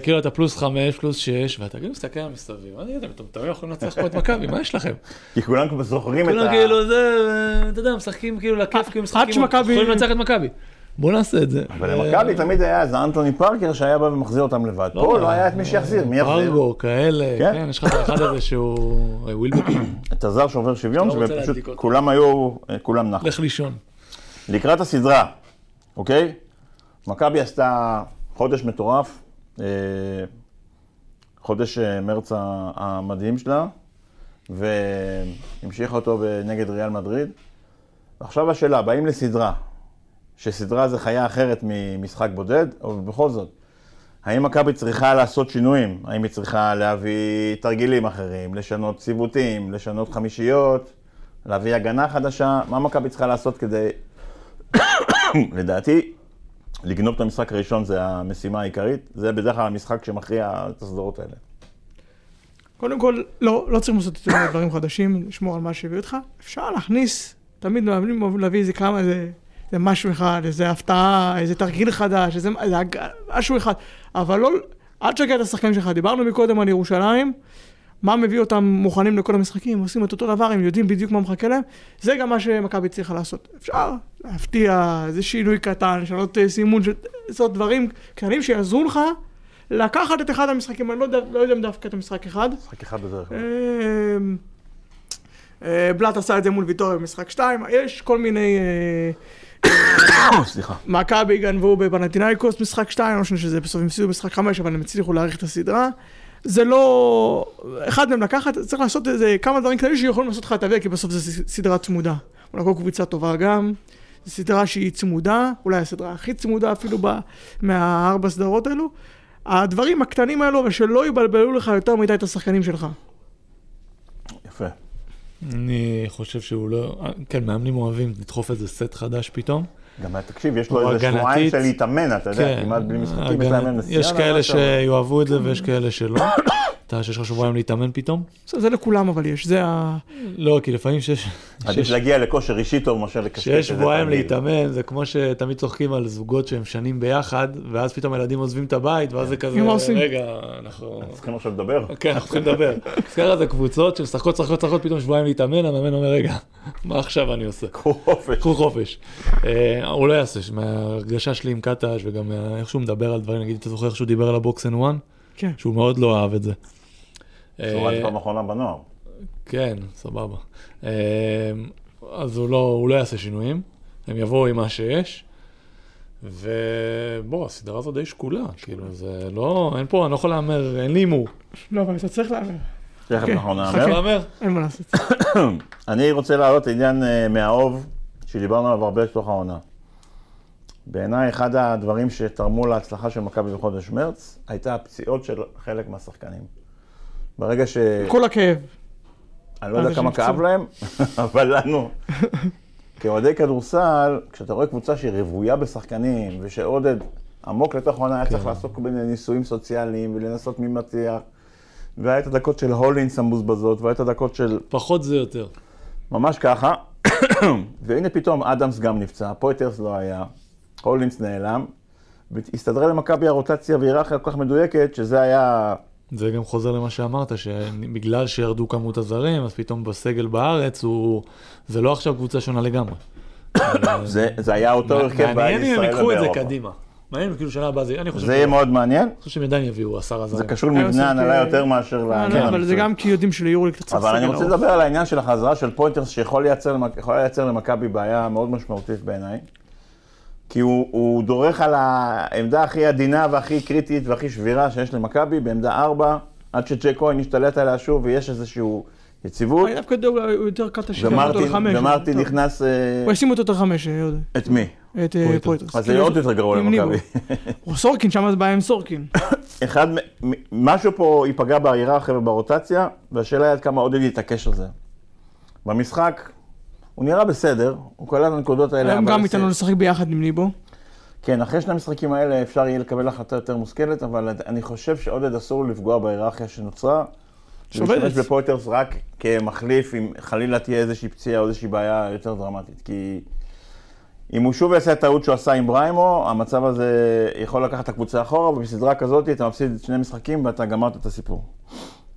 וכאילו אתה פלוס חמש, פלוס שש, ואתה כאילו מסתכל על מסביב, אני יודע, אתם תמיד יכולים לנצח פה את מכבי, מה יש לכם? כי כולם כבר זוכרים את כולם ה... כאילו זה, אתה יודע, משחקים כאילו לכיף, כאילו משחקים, יכולים לנצח את מכבי. בוא נעשה את זה. אבל למכבי תמיד היה איזה אנטוני פארקר שהיה בא ומחזיר אותם לבד. פה לא היה את מי שיחזיר, מי יחזיר? פרגו, כאלה, כן. כן, יש לך את האחד הזה שהוא אה, ווילבקין, <coughs> את הזר שעובר שוויון, לא שפשוט. כולם היו, כולם נחו. לך לישון. לקראת הסדרה, אוקיי? מכבי עשתה חודש מטורף, אה, חודש אה, מרץ המדהים שלה, והמשיכה אותו נגד ריאל מדריד. עכשיו השאלה, באים לסדרה, שסדרה זה חיה אחרת ממשחק בודד, אבל בכל זאת, האם מכבי צריכה לעשות שינויים? האם היא צריכה להביא תרגילים אחרים, לשנות ציוותים, לשנות חמישיות, להביא הגנה חדשה? מה מכבי צריכה לעשות כדי <coughs> לדעתי, לגנוב את המשחק הראשון זה המשימה העיקרית. זה בדרך כלל המשחק שמכריע את הסדרות האלה. קודם כל, לא, לא צריכים לעשות מדי דברים חדשים, לשמור על מה שהביא אותך. אפשר להכניס, תמיד מאמנים אוהבים להביא איזה כמה, איזה, איזה משהו אחד, איזה הפתעה, איזה תרגיל חדש, איזה, משהו אחד. אבל לא, אל תשגע את השחקנים שלך. דיברנו מקודם על ירושלים, מה מביא אותם מוכנים לכל המשחקים, עושים את אותו דבר, הם יודעים בדיוק מה מחכה להם. זה גם מה שמכבי צריכה לעשות. אפשר להפתיע, איזה שינוי קטן, לשנות אה, סימון, לעשות דברים קטנים שיעזרו לך לקחת את אחד המשחקים, אני לא יודע, לא יודע אם דווקא את המשחק אחד. משחק אחד בדרך כלל. אמ, אה, בלאט עשה את זה מול ויטוריה במשחק 2, יש כל מיני... סליחה. מכבי גנבו בפנטינאיקוס משחק 2, לא משנה שזה בסוף הם הפסידו משחק 5, אבל הם הצליחו להאריך את הסדרה. זה לא... אחד מהם לקחת, צריך לעשות איזה כמה דברים כאלה שיכולים לעשות לך את האוויר, כי בסוף זו סדרה צמודה. מונקו קבוצה טובה גם, זו סדרה שהיא צמודה, אולי הסדרה הכי צמודה אפילו ב... מהארבע סדרות האלו. הדברים הקטנים האלו, אבל שלא יבלבלו לך יותר מדי את השחקנים שלך. יפה. אני חושב שהוא לא... כן, מאמנים אוהבים לדחוף איזה סט חדש פתאום. גם תקשיב, יש לו איזה שבועיים. של להתאמן, אתה יודע, כמעט בלי משחקים, יש להם נסיעה. יש כאלה. שיאהבו את זה ויש כאלה שלא. אתה שיש לך שבועיים להתאמן פתאום? זה לכולם אבל יש, זה ה... לא, כי לפעמים שיש... עדיף להגיע לכושר אישי טוב מאשר לקשקש שיש שבועיים. להתאמן, זה כמו שתמיד צוחקים על זוגות שהם שנים ביחד, ואז פתאום הילדים עוזבים את הבית, ואז זה כזה, מה עושים? רגע, אנחנו... צריכים עכשיו לדבר. כן, אנחנו צריכים לדבר. אז ככה זה קבוצות שמשחקות, משחקות, משחקות, פתאום שבועיים להתאמן, המאמן אומר, רגע, מה עכשיו אני עושה? קחו חופש. קחו חופש. אה, הוא לא יעשה, מההרגשה שלי עם קטש וגם מה- איך שהוא מדבר על דברים, נגיד, אתה זוכר איך שהוא דיבר על ה box and one? כן. שהוא מאוד לא אהב את זה. אה, פעם אחרונה בנוער. כן, סבבה. אה, אז הוא לא, הוא לא יעשה שינויים, הם יבואו עם מה שיש. ובוא, הסדרה הזו די שקולה, כאילו, זה לא, אין פה, אני לא יכול להמר, אין לי הימור. לא, אבל אתה צריך להמר. תכף אנחנו. נאמר. להמר? אין מה לעשות. <coughs> אני רוצה להעלות עניין אה, מהאוב, שדיברנו עליו הרבה בתוך העונה. בעיניי אחד הדברים שתרמו להצלחה של מכבי בחודש מרץ, הייתה הפציעות של חלק מהשחקנים. ברגע ש... כל הכאב. אני לא יודע כמה. כאב להם, <laughs> אבל לנו, כאוהדי כדורסל, כשאתה רואה קבוצה שהיא רוויה בשחקנים, ושעודד עמוק לתוך העונה היה צריך לעסוק בניסויים סוציאליים ולנסות מי מצליח, והיה את הדקות של הולינס המבוזבזות, והיה את הדקות של פחות זה יותר. ממש ככה, <coughs> והנה פתאום אדמס גם נפצע, פויטרס לא היה, הולינס נעלם, והסתדרה למכבי הרוטציה והיררכיה כל כך מדויקת, שזה היה... זה גם חוזר למה שאמרת, שבגלל שירדו כמות הזרים, אז פתאום בסגל בארץ הוא... זה לא עכשיו קבוצה שונה לגמרי. זה, זה היה אותו הרכב מעניין אם הם בישראל ייקחו את זה ובאירופה. קדימה. מעניין כאילו שנה הבאה זה... אני חושב זה יהיה מאוד מעניין, אני חושב שהם עדיין יביאו עשרה זרים. זה קשור היה למבנה ההנהלה כ- יותר מאשר אה, לעניין לא, אבל זה המקצועי. גם כי יודעים שליורו קצת אבל אני רוצה. לדבר על העניין של החזרה של פויתרס, שיכול לייצר למכבי בעיה מאוד משמעותית בעיניי. כי הוא, הוא דורך על העמדה הכי עדינה והכי קריטית והכי שבירה שיש למכבי, בעמדה 4, עד שג'ייק כהן ישתלט עליה שוב ויש איזושהי יציבות. אני דווקא יודע, אולי הוא יותר קל את השחרר אותו לחמש. ומרטין טוב. נכנס... אה, הוא ישים אותו יותר חמש, אה, יהודה. את מי? את אה, פויטרס. אז זה כאילו, עוד יותר גרוע. למכבי. הוא סורקין, שם זה בעיה עם סורקין. <coughs> אחד, משהו פה ייפגע בהיררכיה וברוטציה, והשאלה היא עד כמה עודד יתעקש על זה. במשחק, הוא נראה בסדר, הוא קלט את הנקודות האלה. היום אבל גם לו לשחק ביחד עם ניבו. כן, אחרי שני המשחקים האלה אפשר יהיה לקבל החלטה יותר מושכלת, אבל אני חושב שעודד אסור לפגוע בהיררכיה שנוצרה. שעובדת. להשתמש בפויטרס רק כמחליף, אם חלילה תהיה איזושהי פציעה או איזושהי בעיה יותר דרמטית. כי אם הוא שוב יעשה את הטעות שהוא עשה עם בריימו, המצב הזה יכול לקחת את הקבוצה אחורה, ובסדרה כזאת אתה מפסיד שני משחקים ואתה גמרת את הסיפור.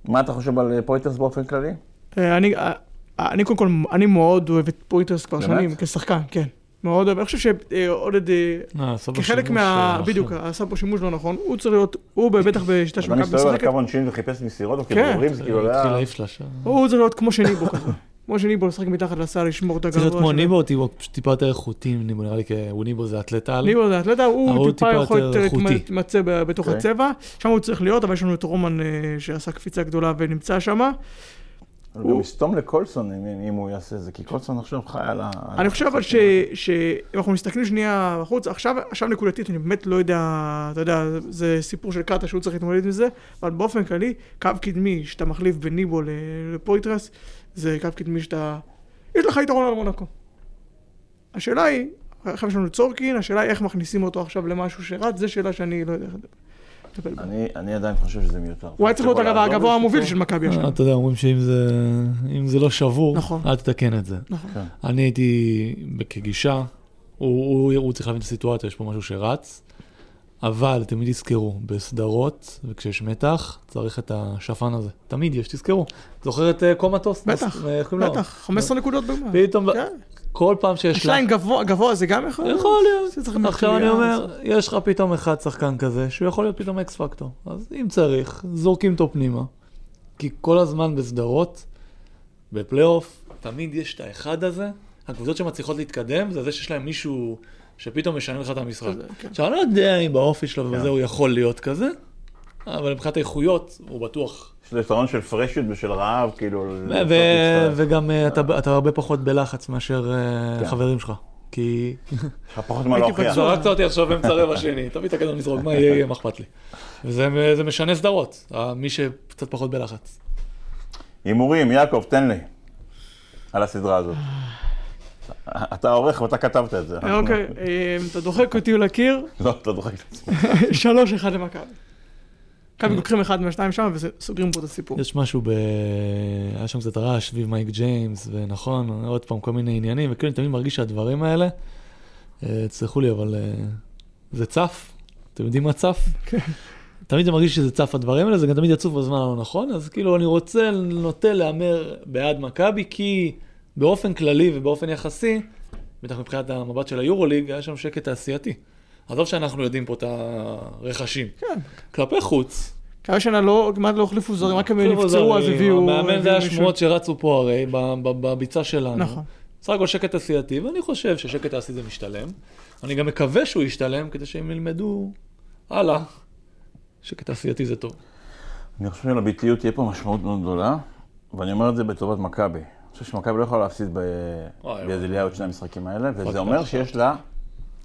מה אתה חושב על פויטרס באופן כללי? אה, אני, אה, אני קודם כל, אני מאוד אוהב את פויטרס כבר? שנים, כשחקן, כן. מאוד אוהב. אני חושב שעודד, אה, אה, בו כחלק מה... אה, בדיוק. עשה פה שימוש לא נכון. הוא צריך להיות, הוא בטח בשיטה אתה שמכבי מסתובב על משחקת, קו עונשין וחיפש מסירות או כן. כדרורים, זה כאילו לא היה... הוא צריך להיות כמו שניבו כזה. כמו שניבו, לשחק מתחת לסל, לשמור את צריך הגבוה להיות כמו שלו. ניבו, טיבו פשוט טיפה יותר איכותי מניבו, נראה לי ניבו זה אתלט על. ניבו זה אתלטה, אבל הוא הוא טיפה יכול. להתמצא בתוך אוקיי. הצבע. שם הוא צריך להיות, אבל יש לנו את רומן אה, שעשה קפיצה גדולה ונמצא שם. הוא גם יסתום לקולסון אם- אם הוא יעשה זה, כי קולסון עכשיו חי על ה... אני חושב אבל. ש- שאם אנחנו מסתכלים שנייה בחוץ, עכשיו, עכשיו נקודתית, אני באמת לא יודע, אתה יודע, זה סיפור של קאטה שהוא צריך להתמודד עם זה, אבל באופן כללי, קו קדמי שאתה מחליף בין ניבו ל- לפויטרס, זה קו קדמי שאתה, יש לך יתרון על מונקו. השאלה היא, עכשיו יש לנו צורקין, השאלה היא איך מכניסים אותו עכשיו למשהו שרץ, זו שאלה שאני לא יודע איך לטפל בה. אני, אני עדיין חושב שזה מיותר. הוא היה צריך להיות אגב הגבוה המוביל של מכבי אה, השנה. אתה יודע, אומרים שאם זה, אם זה לא שבור, נכון. אל תתקן את זה. נכון. כן. אני הייתי כגישה, הוא, צריך להבין את הסיטואציה, יש פה משהו שרץ, אבל תמיד תזכרו, בסדרות וכשיש מתח, צריך את השפן הזה. תמיד יש, תזכרו. זוכר את אה, קומטוס? בטח, אה? בטח, 15 נקודות בגמר. פתאום, כן. כל פעם שיש השאלה אם גבוה, גבוה זה גם יכול יכול להיות. זה צריך עכשיו אני אומר, זה- יש לך פתאום אחד שחקן כזה, שהוא יכול להיות פתאום אקס פקטור. אז אם צריך, זורקים אותו פנימה. כי כל הזמן בסדרות, בפלייאוף, תמיד יש את האחד הזה. הקבוצות שמצליחות להתקדם, זה זה שיש להם מישהו שפתאום משנה לך את המשחק. כן. עכשיו, אני לא יודע אם באופי שלו ובזה הוא יכול להיות כזה, אבל מבחינת האיכויות, הוא בטוח. יתרון של פרשיות ושל רעב, כאילו... וגם אה, אתה אתה הרבה פחות בלחץ מאשר אה, כן. חברים שלך. כי יש לך פחות מה הייתי להוכיח. זרקת אותי עכשיו באמצע רבע שני, תביא את הכדור לזרוק, מה יהיה, מה אכפת לי. וזה זה משנה סדרות, אה, מי שקצת פחות בלחץ. הימורים, יעקב, תן לי. על הסדרה הזאת. אתה עורך ואתה כתבת את זה. אוקיי, אתה דוחק אותי לקיר, לא, אתה דוחק את עצמך. שלוש אחד למכבי. מכבי לוקחים אחד מהשתיים שם וסוגרים פה את הסיפור. יש משהו ב... היה שם קצת רעש סביב מייק ג'יימס, ונכון, עוד פעם, כל מיני עניינים, וכאילו אני תמיד מרגיש שהדברים האלה, אה, תסלחו לי, אבל אה, זה צף. אתם יודעים מה צף? <laughs> תמיד זה מרגיש שזה צף הדברים האלה, זה גם תמיד יצוף בזמן הלא נכון, אז כאילו אני רוצה, נוטה להמר בעד מכבי, כי באופן כללי ובאופן יחסי, בטח מבחינת המבט של היורוליג, היה שם שקט תעשייתי. עזוב שאנחנו יודעים פה את הרכשים. כן. כלפי חוץ, כמה שנה לא, כמעט לא החליפו זרים, רק הם נפצעו אז הביאו... המאמן זה הביאו היה מישהו. שמועות שרצו פה הרי, ב- ב- בביצה שלנו. נכון. בסך הכל שקט תעשייתי, ואני חושב ששקט תעשייתי זה משתלם. אני גם מקווה שהוא ישתלם, כדי שהם ילמדו הלאה. שקט תעשייתי זה טוב. אני חושב שלביטיות תהיה פה משמעות מאוד גדולה, ואני אומר את זה לטובת מכבי. אני חושב שמכבי לא יכולה להפסיד ביד אליהו את שני המשחקים האלה. וזה אומר שיש לה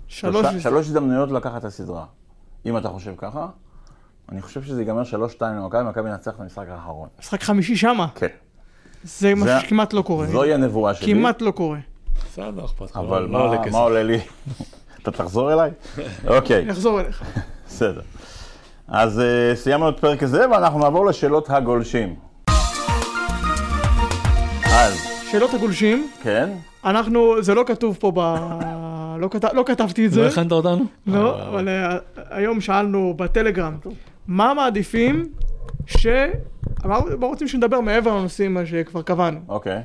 שלוש... שלוש הזדמנויות לקחת את הסדרה. אם אתה חושב ככה, אני חושב שזה ייגמר שלוש שתיים למכבי, מכבי ינצח את המשחק האחרון. משחק חמישי שמה. כן. זה מה שכמעט לא קורה. זוהי הנבואה שלי. כמעט לא קורה. בסדר, אכפת לך. אבל מה- עולה כסף. מה עולה לי? <laughs> אתה תחזור אליי? <laughs> אוקיי, אני אחזור אליך. <laughs> בסדר. אז אה, סיימנו את פרק הזה, ואנחנו נעבור לשאלות הגולשים. אז, שאלות הגולשים, כן, אנחנו, זה לא כתוב פה ב... לא, כת... לא כתבתי את זה. לא הכנת אותנו? לא, אה, אבל אה, היום שאלנו בטלגרם, מה מעדיפים ש... מה רוצים שנדבר מעבר לנושאים שכבר קבענו? אוקיי.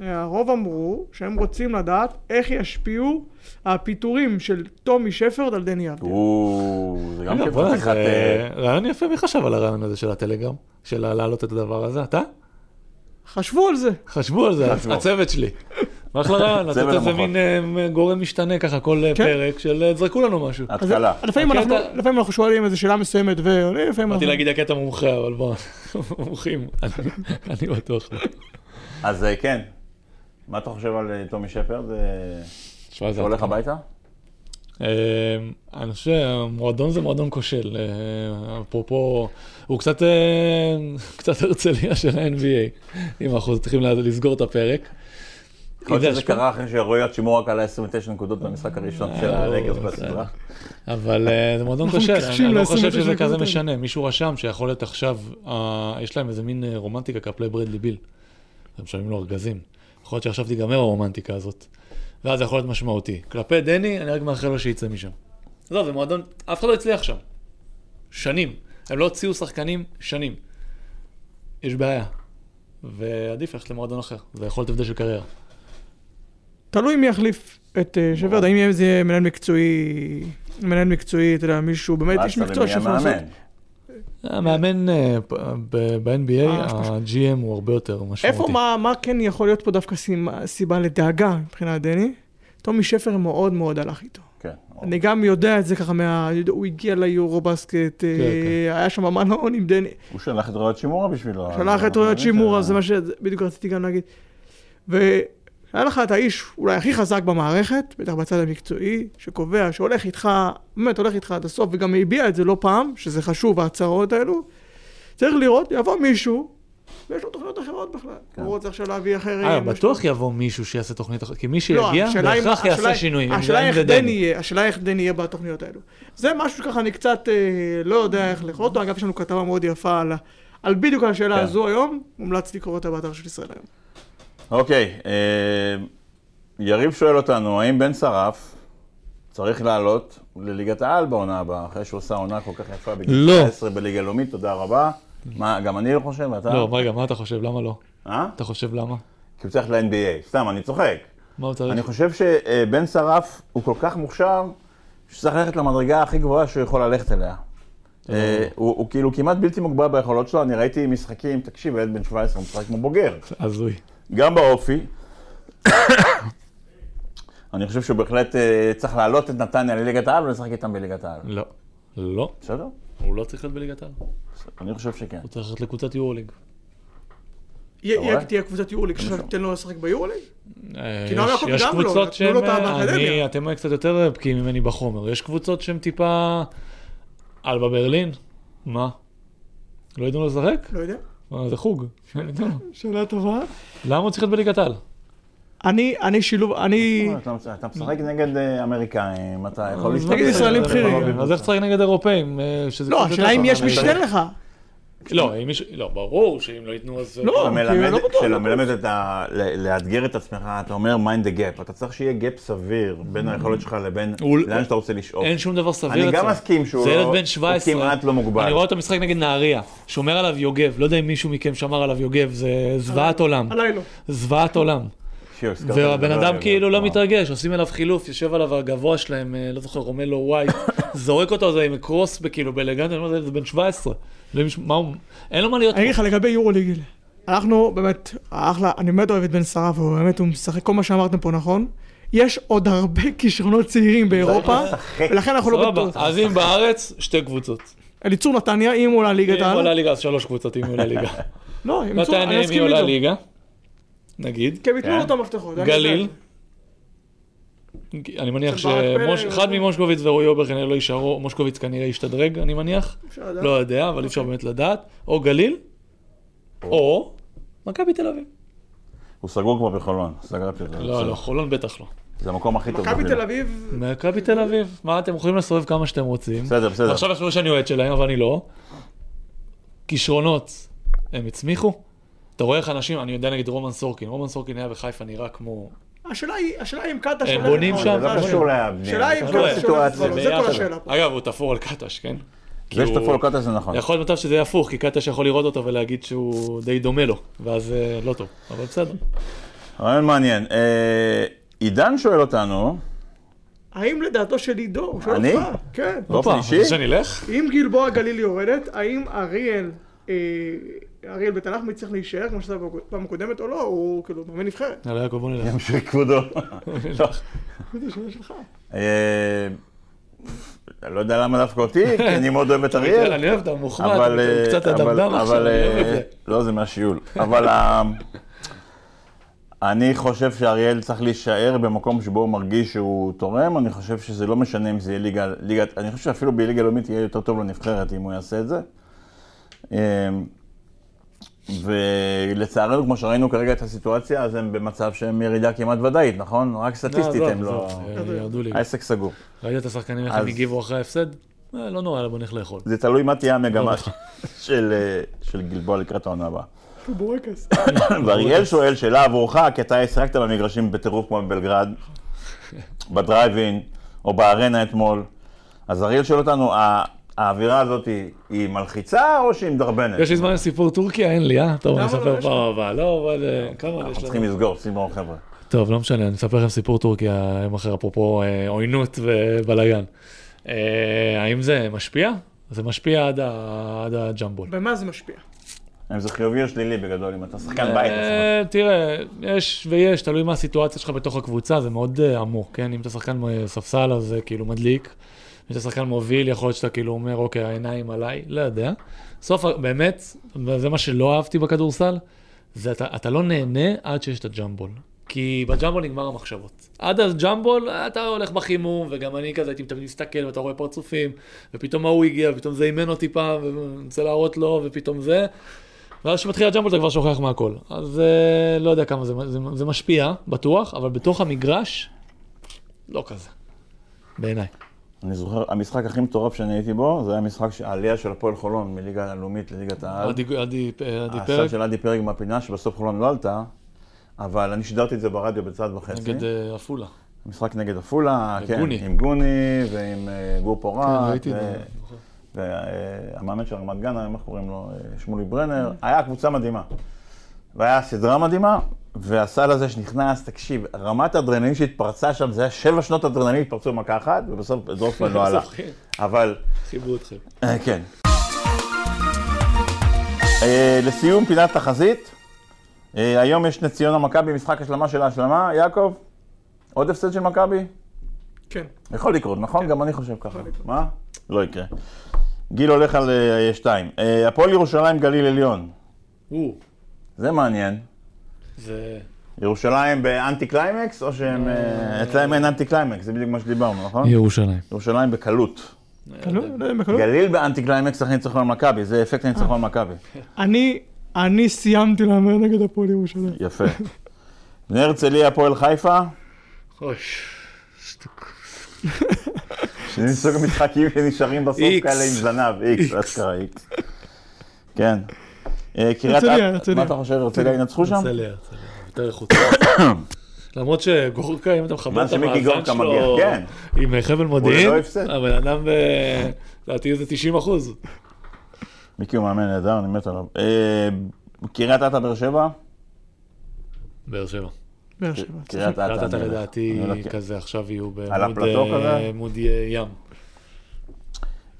והרוב אמרו שהם רוצים לדעת איך ישפיעו הפיטורים של טומי שפרד על דני אבדיה. או, זה גם אה, רעיון יפה, מי חשב על הרעיון הזה של הטלגרם? של להעלות את הדבר הזה? אתה? חשבו על זה. חשבו על זה, חשבו. הצוות שלי. אחלה רעיון, לתת איזה. מין אה, גורם משתנה ככה כל אה, כן. פרק של אה, זרקו לנו משהו. אז התקלה. לפעמים אנחנו, שואלים איזו שאלה מסוימת ועונים, לפעמים באתי. להגיד הקטע מומחה, אבל בוא, <laughs> מומחים, אני- בטוח לא. אז כן, מה אתה חושב על טומי שפרד? הולך. הביתה? אה, אני חושב שהמועדון זה מועדון כושל. אה, אפרופו, הוא קצת אה, <laughs> קצת הרצליה של ה-NBA, אם אנחנו צריכים לסגור את הפרק. יכול להיות שזה קרה אחרי שרועי שימור רק עלה 29 נקודות במשחק הראשון של בסדר. בסדרה. אבל זה מועדון <laughs> כושל, אני לא חושב 29 שזה כזה. משנה. מישהו רשם שיכול להיות עכשיו, יש להם איזה מין רומנטיקה כלפי ברדלי ביל. הם משלמים לו ארגזים. יכול להיות שעכשיו תיגמר הרומנטיקה הזאת. ואז זה יכול להיות משמעותי. כלפי דני, אני רק מאחל לו שיצא משם. עזוב, זה מועדון, אף אחד לא הצליח שם. שנים. הם לא הוציאו שחקנים שנים. יש בעיה. ועדיף ללכת למועדון אחר. זה יכול להיות הבדל של קריירה. תלוי מי יחליף את אה, שפרד, האם יהיה איזה מנהל מקצועי, מנהל מקצועי, אתה יודע, מישהו, באמת איש ואז מקצוע שיכול לעשות. המאמן. אה, ב- ב-NBA, אה, ה-GM הוא הרבה יותר משמעותי. איפה, מה, מה כן יכול להיות פה דווקא סיבה, לדאגה מבחינת דני? טומי שפר מאוד מאוד הלך איתו. כן. אני גם יודע את זה ככה מה... הוא הגיע ליורו בסקט, אה, כן. היה שם מלון עם דני, הוא שלח את רויית שימורה בשבילו. שלח את רויית שימורה, זה מה שבדיוק רציתי גם להגיד. והיה לך את האיש אולי הכי חזק במערכת, בטח בצד המקצועי, שקובע, שהולך איתך, באמת הולך איתך עד הסוף, וגם הביע את זה לא פעם, שזה חשוב, ההצהרות האלו. צריך לראות, יבוא מישהו, ויש לו תוכניות אחרות בכלל. כן. הוא רוצה עכשיו להביא אחרים. אה, בטוח יבוא מישהו שיעשה תוכנית אחרת, כי מי לא, שיגיע, השאלה אם- בהכרח השאלה- יעשה שינויים. השאלה איך זה דני יהיה, השאלה איך דני יהיה בתוכניות האלו. זה משהו שככה אני קצת אה, לא יודע איך לאכול אותו, אגב יש לנו כתבה מאוד יפה על, על בדיוק על השאלה כן. הזו היום, מומלץ לקרוא אותה באתר של ישראל היום. אוקיי, אה, יריב שואל אותנו, האם בן שרף צריך לעלות לליגת העל בעונה הבאה, אחרי שהוא עושה עונה כל כך יפה בגיל לא. 19 בליגה לאומית, תודה רבה. מה, גם אני לא חושב, ואתה? לא, רגע, מה אתה חושב? למה לא? אה? אתה חושב למה? כי הוא צריך ל-NBA. סתם, אני צוחק. מה הוא צריך? אני חושב שבן שרף הוא כל כך מוכשר, שצריך ללכת למדרגה הכי גבוהה שהוא יכול ללכת אליה. אה, הוא כאילו כמעט בלתי מוגבל ביכולות שלו, אני ראיתי משחקים, תקשיב, ילד בן 17 הוא משחק כמו בוגר. הזוי. גם באופי. <coughs> אני חושב שהוא בהחלט אה, צריך להעלות את נתניה לליגת העל ולשחק איתם בליגת העל. לא. לא. בסדר? הוא לא צריך להיות בליגת העל. אני חושב שכן. הוא צריך ללכת לקבוצת יורוליג. תהיה קבוצת יורוליג, עכשיו תיתן לו לשחק ביורוליג? אה, כי נועם יש- יעקב יש גם לא, קבוצות נתנו לו. אותה אה, באקדמיה. אתם קצת יותר בקיאים ממני בחומר. יש קבוצות שהן טיפה... אלבה ברלין? מה? לא לו לשחק? לא יודע. אה, זה חוג. שאלה טובה. למה הוא צריך להיות בליגת העל? אני, אני שילוב, אני... אתה משחק נגד אה, אמריקאים, אתה יכול להשתתף. נגד ישראלים אה, בכירים. אז איך תשחק נגד אירופאים? אה, שזה לא, השאלה אם יש. מי שייתן לך. לא, אם מישהו... לא, ברור שאם לא ייתנו אז... לא. כשאתה מלמד- לא בטוח, כשאתה לא מלמד את ה... לאתגר את עצמך, אתה אומר mind the gap. אתה צריך שיהיה gap סביר בין היכולת שלך לבין לאן שאתה רוצה לשאוף. אין שום דבר סביר אני גם אצלו. מסכים שהוא זה ילד לא- בן הוא 17. כמעט לא מוגבל. אני רואה אותו משחק נגד נהריה, שומר עליו יוגב, לא יודע אם מישהו מכם שמר עליו יוגב, זה זוועת עולם. עליי לא. זוועת עולם. והבן אדם כאילו לא. מתרגש, עושים אליו חילוף, יושב עליו הגבוה שלהם, אה, לא זוכר, רומלו ווייט, <coughs> זורק אותו זה עם קרוס כאילו באלגנטיה, אני אומר, זה בן 17. לא יודע מה הוא- אין לו מה להיות אני אגיד פה. לך לגבי יורוליג, אנחנו באמת, אחלה, אני באמת אוהב את בן שרף, הוא באמת, הוא משחק, כל מה שאמרתם פה נכון. יש עוד הרבה <laughs> כישרונות צעירים באירופה. ולכן אנחנו לא בטוח. אז אם בארץ, שתי קבוצות. אליצור נתניה, אם הוא עולה ליגת אם עולה העל, ליגה, אז שלוש קבוצות, אם עולה ליגה. לא, אם עולה איתו. ליגה, נגיד. כי הם ייתנו כן. לו את המפתחות. גליל. אני מניח שאחד ממושקוביץ ורועי אובר כנראה לא יישארו, מושקוביץ כנראה ישתדרג, אני מניח. לא יודע, אבל אי אפשר באמת לדעת. או גליל, או מכבי תל אביב. הוא סגור כבר בחולון, סגרתי אותו. לא, בסדר. לא, חולון בטח לא. זה המקום הכי טוב. מכבי. תל אביב, מכבי תל אביב, מה אתם יכולים לסובב כמה שאתם רוצים. בסדר, בסדר. עכשיו יחשבו שאני אוהד שלהם, אבל אני לא. כישרונות, הם הצמיחו. אתה רואה איך אנשים, אני יודע נגיד רומן סורקין, רומן סורקין היה בחיפה נראה כמו... השאלה היא, השאלה היא אם קטש... הם בונים שם, זה לא. קשור לבנייה. השאלה היא אם קטש זה כל. השאלה פה. אגב, הוא תפור על קטש, כן? זה שתפור לקטש זה נכון. יכול להיות מצב שזה יהיה הפוך, כי קטש יכול לראות אותו ולהגיד שהוא די דומה לו, ואז אה, לא טוב, אבל בסדר. רעיון מעניין. אה, עידן שואל אותנו, האם לדעתו של עידו, הוא שואל אני? אותך, כן, באופן אישי? רוצה שנלך? אם גלבוע גליל יורדת, האם אריאל, אריאל בית הלחמי צריך להישאר כמו שזה בפעם הקודמת או לא, הוא כאילו מאמן נבחרת. יאללה יעקב, בוא נלך. ימשיך כבודו. <laughs> לא. זה שאלה שלך. אה, לא יודע למה דווקא אותי, <laughs> כי אני מאוד אוהב את אריאל. אני אוהב את המוחמד, אה, קצת אבל- אדמדם עכשיו, אבל, אני אוהב את אה, זה. לא, זה מהשיעול. אבל אה, אני חושב שאריאל צריך להישאר במקום שבו הוא מרגיש שהוא תורם. אני חושב שזה לא משנה אם זה יהיה ליגה, ליגת, אני חושב שאפילו בליגה לאומית יהיה יותר טוב לנבחרת אם הוא יעשה את זה. אה, ולצערנו, כמו שראינו כרגע את הסיטואציה, אז הם במצב שהם ירידה כמעט ודאית, נכון? רק סטטיסטית לא, הם עזוב, לא... אה, ירדו לי. העסק סגור. ראית את השחקנים איך הם הגיבו אחרי ההפסד? אה, לא נורא, בוא נלך לאכול. זה תלוי מה תהיה המגמה. <laughs> של, אה, של גלבוע לקראת העונה הבאה. בורקס. <laughs> ואריאל שואל שאלה עבורך, כי אתה השחקת במגרשים בטירוף כמו בבלגרד, <laughs> בדרייבין, או בארנה אתמול. אז אריאל שואל אותנו, "ה- האווירה הזאת היא- היא מלחיצה או שהיא מדרבנת? יש לי זמן לסיפור טורקיה? אין לי, אה? טוב, אני? אספר פעם הבאה. לא, אבל אה, כמה אנחנו יש צריכים לנו? לסגור, שימו חבר'ה. טוב, לא משנה, אני אספר לכם סיפור טורקיה יום אחר, אפרופו אה, עוינות ובלאגן. אה, האם זה משפיע? זה משפיע עד ה- עד הג'מבול. במה זה משפיע? אם זה חיובי או שלילי בגדול, אם אתה שחקן בית. אה, תראה, יש ויש, תלוי מה הסיטואציה שלך בתוך הקבוצה, זה מאוד עמוק, כן? אם אתה שחקן ספסל, אז זה כאילו מדליק. אם אתה שחקן מוביל, יכול להיות שאתה כאילו אומר, אוקיי, העיניים עליי, לא יודע. בסוף, באמת, וזה מה שלא אהבתי בכדורסל, זה אתה, אתה לא נהנה עד שיש את הג'מבול. כי בג'מבול נגמר המחשבות. עד הג'מבול אתה הולך בחימום, וגם אני כזה הייתי תמיד מסתכל, ואתה רואה פרצופים, ופתאום ההוא הגיע, ופתאום זה אימן אותי פעם, ורוצה להראות לו, ופתאום זה. ואז כשמתחיל הג'מבול אתה כבר שוכח מהכל. אז אה, לא יודע כמה זה, זה, זה משפיע, בטוח, אבל בתוך המגרש, לא כזה. בעיניי. אני זוכר, המשחק הכי מטורף שאני הייתי בו, זה היה משחק, העלייה של הפועל חולון מליגה הלאומית לליגת העל. עדי, עדי, עדי פרק של עדי פרק מהפינה, שבסוף חולון לא עלתה, אבל אני שידרתי את זה ברדיו בצד וחצי. נגד אה, עפולה. משחק נגד עפולה, כן, וגוני. עם גוני ועם אה, גור פורט. כן, ראיתי את זה. והמאמן של רמת גן, איך קוראים לו? אה, שמולי ברנר. היה קבוצה מדהימה. והיה סדרה מדהימה, והסל הזה שנכנס, תקשיב, רמת האדרנלין שהתפרצה שם, זה היה שבע שנות אדרנלין התפרצו במכה אחת, ובסוף דורפמן לא <laughs> כן. אבל, חיברו אתכם. אה, כן. אה, לסיום, פינת תחזית. אה, היום יש נס ציונה מכבי, משחק השלמה של ההשלמה. יעקב, עוד הפסד של מכבי? כן. יכול לקרות, נכון? גם אני חושב ככה. מה? לא יקרה. גיל הולך על שתיים. הפועל ירושלים גליל עליון. זה מעניין. זה... ירושלים באנטי קליימקס, או שהם... אה, אצלהם אין אנטי קליימקס, זה בדיוק מה שדיברנו, נכון? ירושלים. ירושלים בקלות. בקלות. גליל באנטי קליימקס צריך ניצחון מכבי, זה אפקט הניצחון מכבי. אני, אני סיימתי להמר נגד הפועל ירושלים. יפה. בני הרצליה, הפועל חיפה. שטוק. שזה מסוג המשחקים שנשארים בסוף. כאלה עם זנב, איקס, אשכרה איקס. כן. אה, קריית הרצליה, אתא, הרצליה. מה אתה חושב, הרצליה ינצחו שם? הרצליה, הרצליה. יותר איכותי. <coughs> למרות שגורקה, אם אתה מה את המאזן שלו כן. עם אה, חבל מודיעין, לא. הבן אדם, אה, לדעתי זה 90 אחוז. מיקי הוא מאמן נהדר, אני מת עליו. קריית אתא, באר שבע? באר שבע. באר שבע. קריית אתא. הולך. לדעתי הולך- כזה עכשיו יהיו בעמוד ים.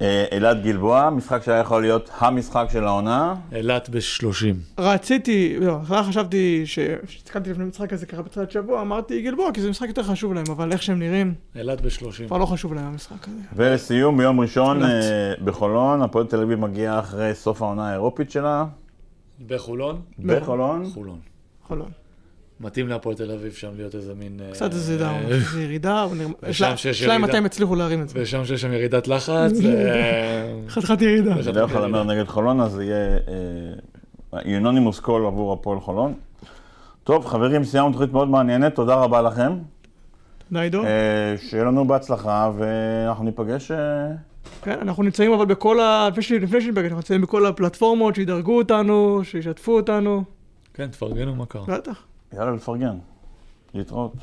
אה, אלעד גלבוע, משחק שהיה יכול להיות המשחק של העונה. אילת ב-30. רציתי, לא, בהתחלה חשבתי, ש- כשהסתכלתי לפני משחק הזה קרה בתחילת שבוע, אמרתי גלבוע, כי זה משחק יותר חשוב להם, אבל איך שהם נראים, אילת ב-30. כבר לא חשוב להם המשחק הזה. ולסיום, ביום ראשון אילת. אה, בחולון, הפועל תל אביב מגיעה אחרי סוף העונה האירופית שלה. בחולון? בחולון. חולון. חולון. מתאים להפועל תל אביב שם להיות איזה מין... אה, קצת איזה down, <laughs> איזה ירידה, השאלה אם הם יצליחו להרים את זה. ושם שיש שם ירידת לחץ. <laughs> אה, חתיכת ירידה. בדרך כלל אומר נגד חולון, אז זה יהיה אה, unanimous call עבור הפועל חולון. טוב, חברים, סיימנו תוכנית מאוד מעניינת, תודה רבה לכם. תודה עידו. אה, שיהיה לנו בהצלחה, ואנחנו ניפגש... אה, כן, אנחנו נמצאים אבל בכל ה... לפני ש- לפני שניפגש, אנחנו נמצאים בכל הפלטפורמות, שידרגו אותנו, שישתפו אותנו. כן, תפרגנו מה קרה. בטח. יאללה, לפרגן. להתראות.